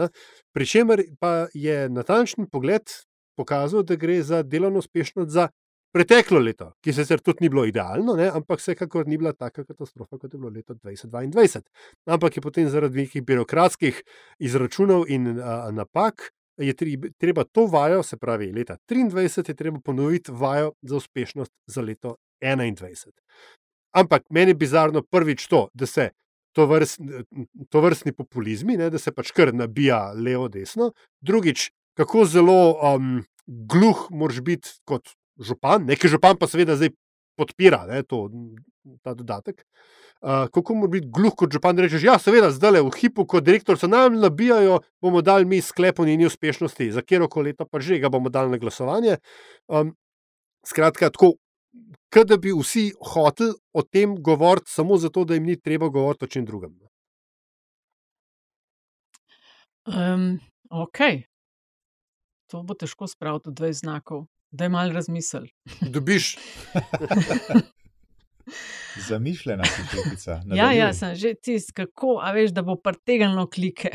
Pričemer pa je natančen pogled pokazal, da gre za delovno uspešnost za preteklo leto, ki se sicer tudi ni bilo idealno, ne, ampak vsekakor ni bila taka katastrofa, kot je bilo leto 2022. Ampak je potem zaradi nekih birokratskih izračunov in a, napak. Je treba to vajo, se pravi, leta 2023 je treba ponoviti vajo za uspešnost za leto 2021. Ampak meni je bizarno prvič to, da se to, vrst, to vrstni populizmi, ne, da se pač kar nabija levo-desno, drugič, kako zelo um, gluh moraš biti kot župan, nekaj župan pa seveda zdaj podpira ne, to, ta dodatek. Uh, kako mora biti gluh kot župan, da rečeš, ja, seveda, zdaj le v hipu, kot direktor se nam nabijajo, bomo dali mi sklep o njeni uspešnosti, za kjer koli leto pa že ga bomo dali na glasovanje. Um, skratka, tako, da bi vsi hoteli o tem govoriti, samo zato, da jim ni treba govoriti o čem drugem. Um, ok, to bo težko spraviti v 20 znakov da je malo razmisel. Dobiš. [LAUGHS] Zamišljena si šefica. Ja, ja, sem že tisti, kako, a veš, da bo pretegnilo klike.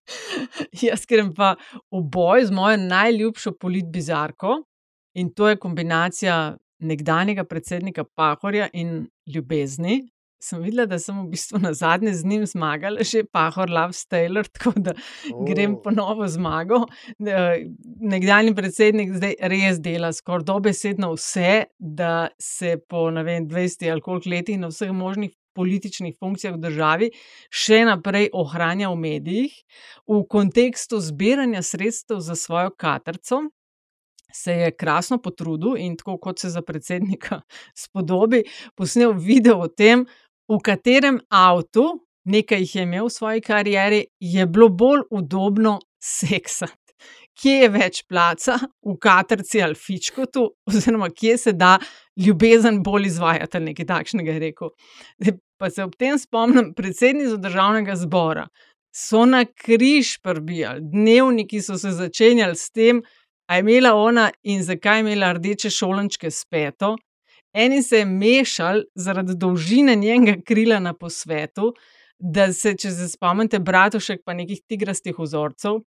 [LAUGHS] Jaz grem pa v boj z mojo najljubšo politbizarko in to je kombinacija nekdanjega predsednika Pahorja in ljubezni, sem videla, da sem v bistvu na zadnje z njim zmagala, že Pahor Love Taylor, [LAUGHS] tako da oh. grem po novo zmago. Nekdanji predsednik zdaj res dela skoraj dobesedno vse, da se po vem, 20 ali koliko letih na vseh možnih. Političnih funkcijah v državi še naprej ohranja v medijih, v kontekstu zbiranja sredstev za svojo katerco, se je krasno potrudil in tako kot se za predsednika [LAUGHS] spodobi, posnel video o tem, v katerem avtu, nekaj jih je imel v svoji karieri, je bilo bolj udobno seksati. Kje je več placa, v katerci ali fičkotu, oziroma kje se da ljubezen bolj izvajati, nekaj takšnega je rekel. Pa se ob tem spomnim, predsednica državnega zbora so na križ prbijali, dnevniki so se začenjali s tem, a je imela ona in zakaj je imela rdeče šolančke s peto, Eni se je mešal zaradi dolžine njenega krila na posvetu, da se, če se spomnite, bratušek pa nekih tigrastih vzorcev.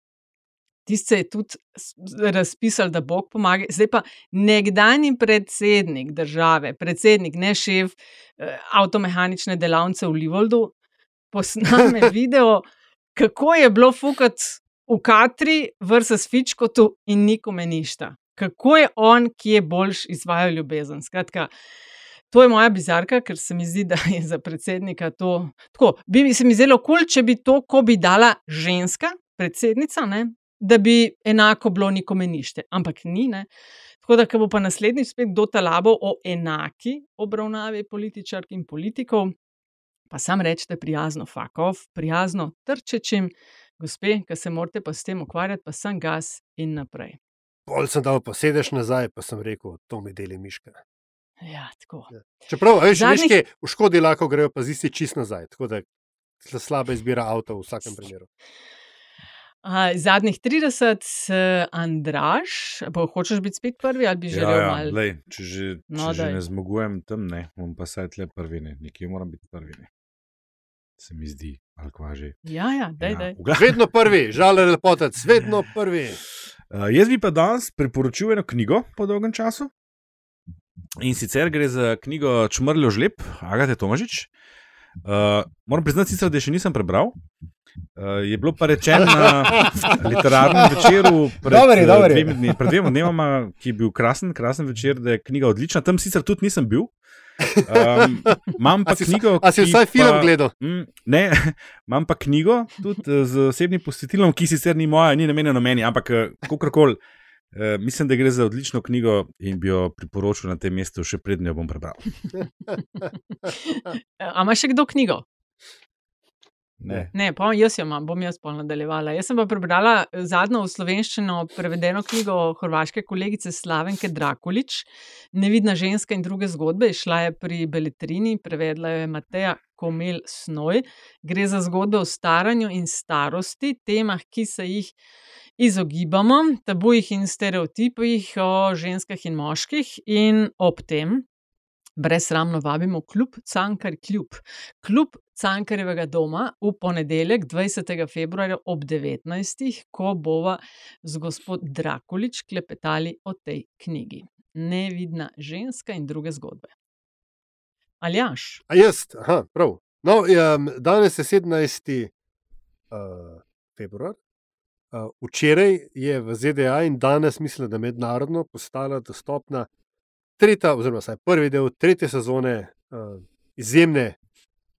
Tisti se je tudi razpisal, da Bog pomaga. Zdaj pa nekdani predsednik države, predsednik, ne šef eh, avtomehanične delavnice v Livoldu, posname [LAUGHS] video, kako je bilo fukati v Katri, versus Fičkotu in nikome ništa kako je on, ki je boljš izvajal ljubezen. Skratka, to je moja bizarka, ker se mi zdi, [LAUGHS] da je za predsednika to tako. Bi se mi zelo kul, cool, če bi to, ko bi dala ženska, predsednica, ne, da bi enako bilo nikome nište, ampak ni. Ne. Tako da, ko bo pa naslednjič spet do talabo o enaki obravnavi političark in politikov, pa sam rečete prijazno, fakov, prijazno trčečim, gospe, ki se morate pa s tem ukvarjati, pa sem gas in naprej. Pol sem dal, pa sedeš nazaj, pa sem rekel, to mi deli miške. Ja, tako. Ja. Čeprav, veš, Zadnjih... miške v škodi lahko grejo, pa zisi čist nazaj. Tako da slaba izbira avto v vsakem primeru. Uh, zadnjih 30, uh, Andraš, bo, hočeš biti spet prvi ali bi ja, želel ja, malo? Lej, če že, no, če že ne zmagujem tam, ne, bom pa saj tle prvi, ne. nekje moram biti prvi. Ne. Se mi zdi, ali kva že. Ja, ja, daj, ja. daj. Vedno prvi, žal je lepotec, vedno prvi. Uh, jaz bi pa danes priporočil eno knjigo po dolgem času. In sicer gre za knjigo Črnilo žleb, Agate Tomažič. Uh, moram priznati, sicer, da še nisem prebral. Uh, je bilo pa rečeno na [LAUGHS] literarnem večeru pred, dobre, dobre. Dvemi pred dvema dnevoma, ki je bil krasen, krasen večer, da je knjiga odlična. Tam sicer tudi nisem bil, Um, imam pa a si, knjigo. A si vsaj film gledal? Mm, ne, [LAUGHS] imam pa knjigo tudi eh, z osebnim posvetilom, ki sicer ni moja, ni namenjena meni, ampak eh, kakorkoli. Uh, mislim, da gre za odlično knjigo in bi jo priporočil na tem mestu, še prednjo jo bom prebral. [LAUGHS] [LAUGHS] Ampak še kdo knjigo? Ne. ne, pa jaz jo imam, bom jaz pol nadaljevala. Jaz sem pa prebrala eh, zadnjo v slovenščino prevedeno knjigo hrvaške kolegice Slavenke Drakulič, Nevidna ženska in druge zgodbe. Šla je pri Beletrini, prevedla jo je Mateja Komel Snoj. Gre za zgodbe o staranju in starosti, temah, ki se jih izogibamo tabujih in stereotipih o ženskah in moških, in ob tem brezsramno vabimo klub Cankar Kljub. Klub Cankarjevega doma v ponedeljek, 20. februarja ob 19. ko bova z gospod Drakulič klepetali o tej knjigi. Nevidna ženska in druge zgodbe. Aljaš. A jaz, aha, prav. No, um, danes je 17. Uh, februar. Uh, včeraj je v ZDA in danes, mislim, da mednarodno postala dostopna tretja, oziroma vsaj prvi del tretje sezone uh, izjemne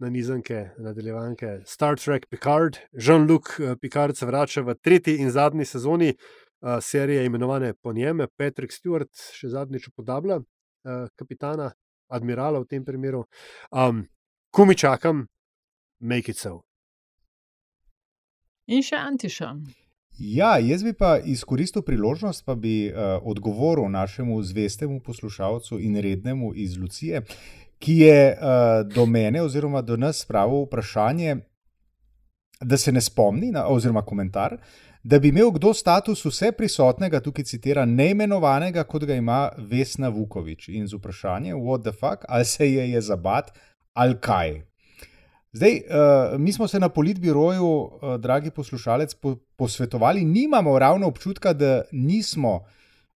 nanizanke, nadaljevanke Star Trek Picard. Jean-Luc Picard se vrača v tretji in zadnji sezoni uh, serije, imenovane po njem. Patrick Stewart še zadnjič upodablja uh, kapitana, admirala v tem primeru. Um, Ko mi čakam, make it so. In še Antiša. Ja, jaz bi pa izkoristil priložnost, pa bi uh, odgovoril našemu zvestemu poslušalcu in rednemu iz Lucije, ki je uh, do mene oziroma do nas spravil vprašanje, da se ne spomni, na, oziroma komentar, da bi imel kdo status vse prisotnega, tukaj citira, neimenovanega, kot ga ima Vesna Vukovič. In z vprašanjem, what the fuck, ali se je je zabat, ali kaj. Zdaj, uh, mi smo se na politbiroju, uh, dragi poslušalec, po, posvetovali, nimamo ravno občutka, da nismo,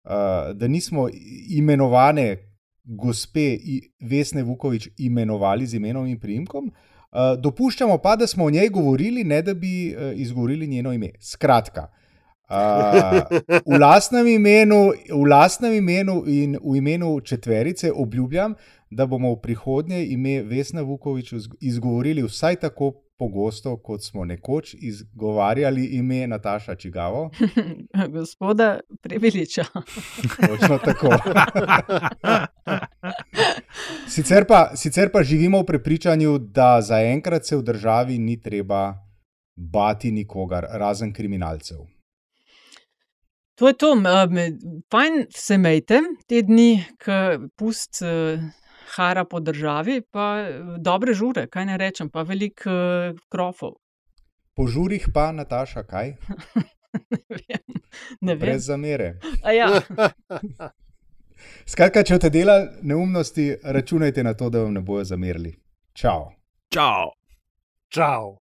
uh, da nismo imenovane gospe Vesne Vukovič imenovali z imenom in priimkom. Uh, dopuščamo pa, da smo o njej govorili, ne da bi uh, izgovorili njeno ime. Skratka, uh, v, lastnem imenu, v lastnem imenu in v imenu četverice obljubljam, da bomo v prihodnje ime Vesna Vukovič izgovorili vsaj tako pogosto, kot smo nekoč izgovarjali ime Nataša Čigavo. [LAUGHS] Gospoda Preveliča. [LAUGHS] Točno tako. sicer, pa, sicer pa živimo v prepričanju, da zaenkrat se v državi ni treba bati nikogar, razen kriminalcev. To je to, fajn se mejte te dni, ki pust hara po državi, pa dobre žure, kaj ne rečem, pa veliko krofov. Po žurih pa, Nataša, kaj? [LAUGHS] ne vem. Ne vem. Brez zamere. Ja. [LAUGHS] Skratka, če te dela neumnosti, računajte na to, da vam ne bojo zamerili. Čau. Čau. Čau.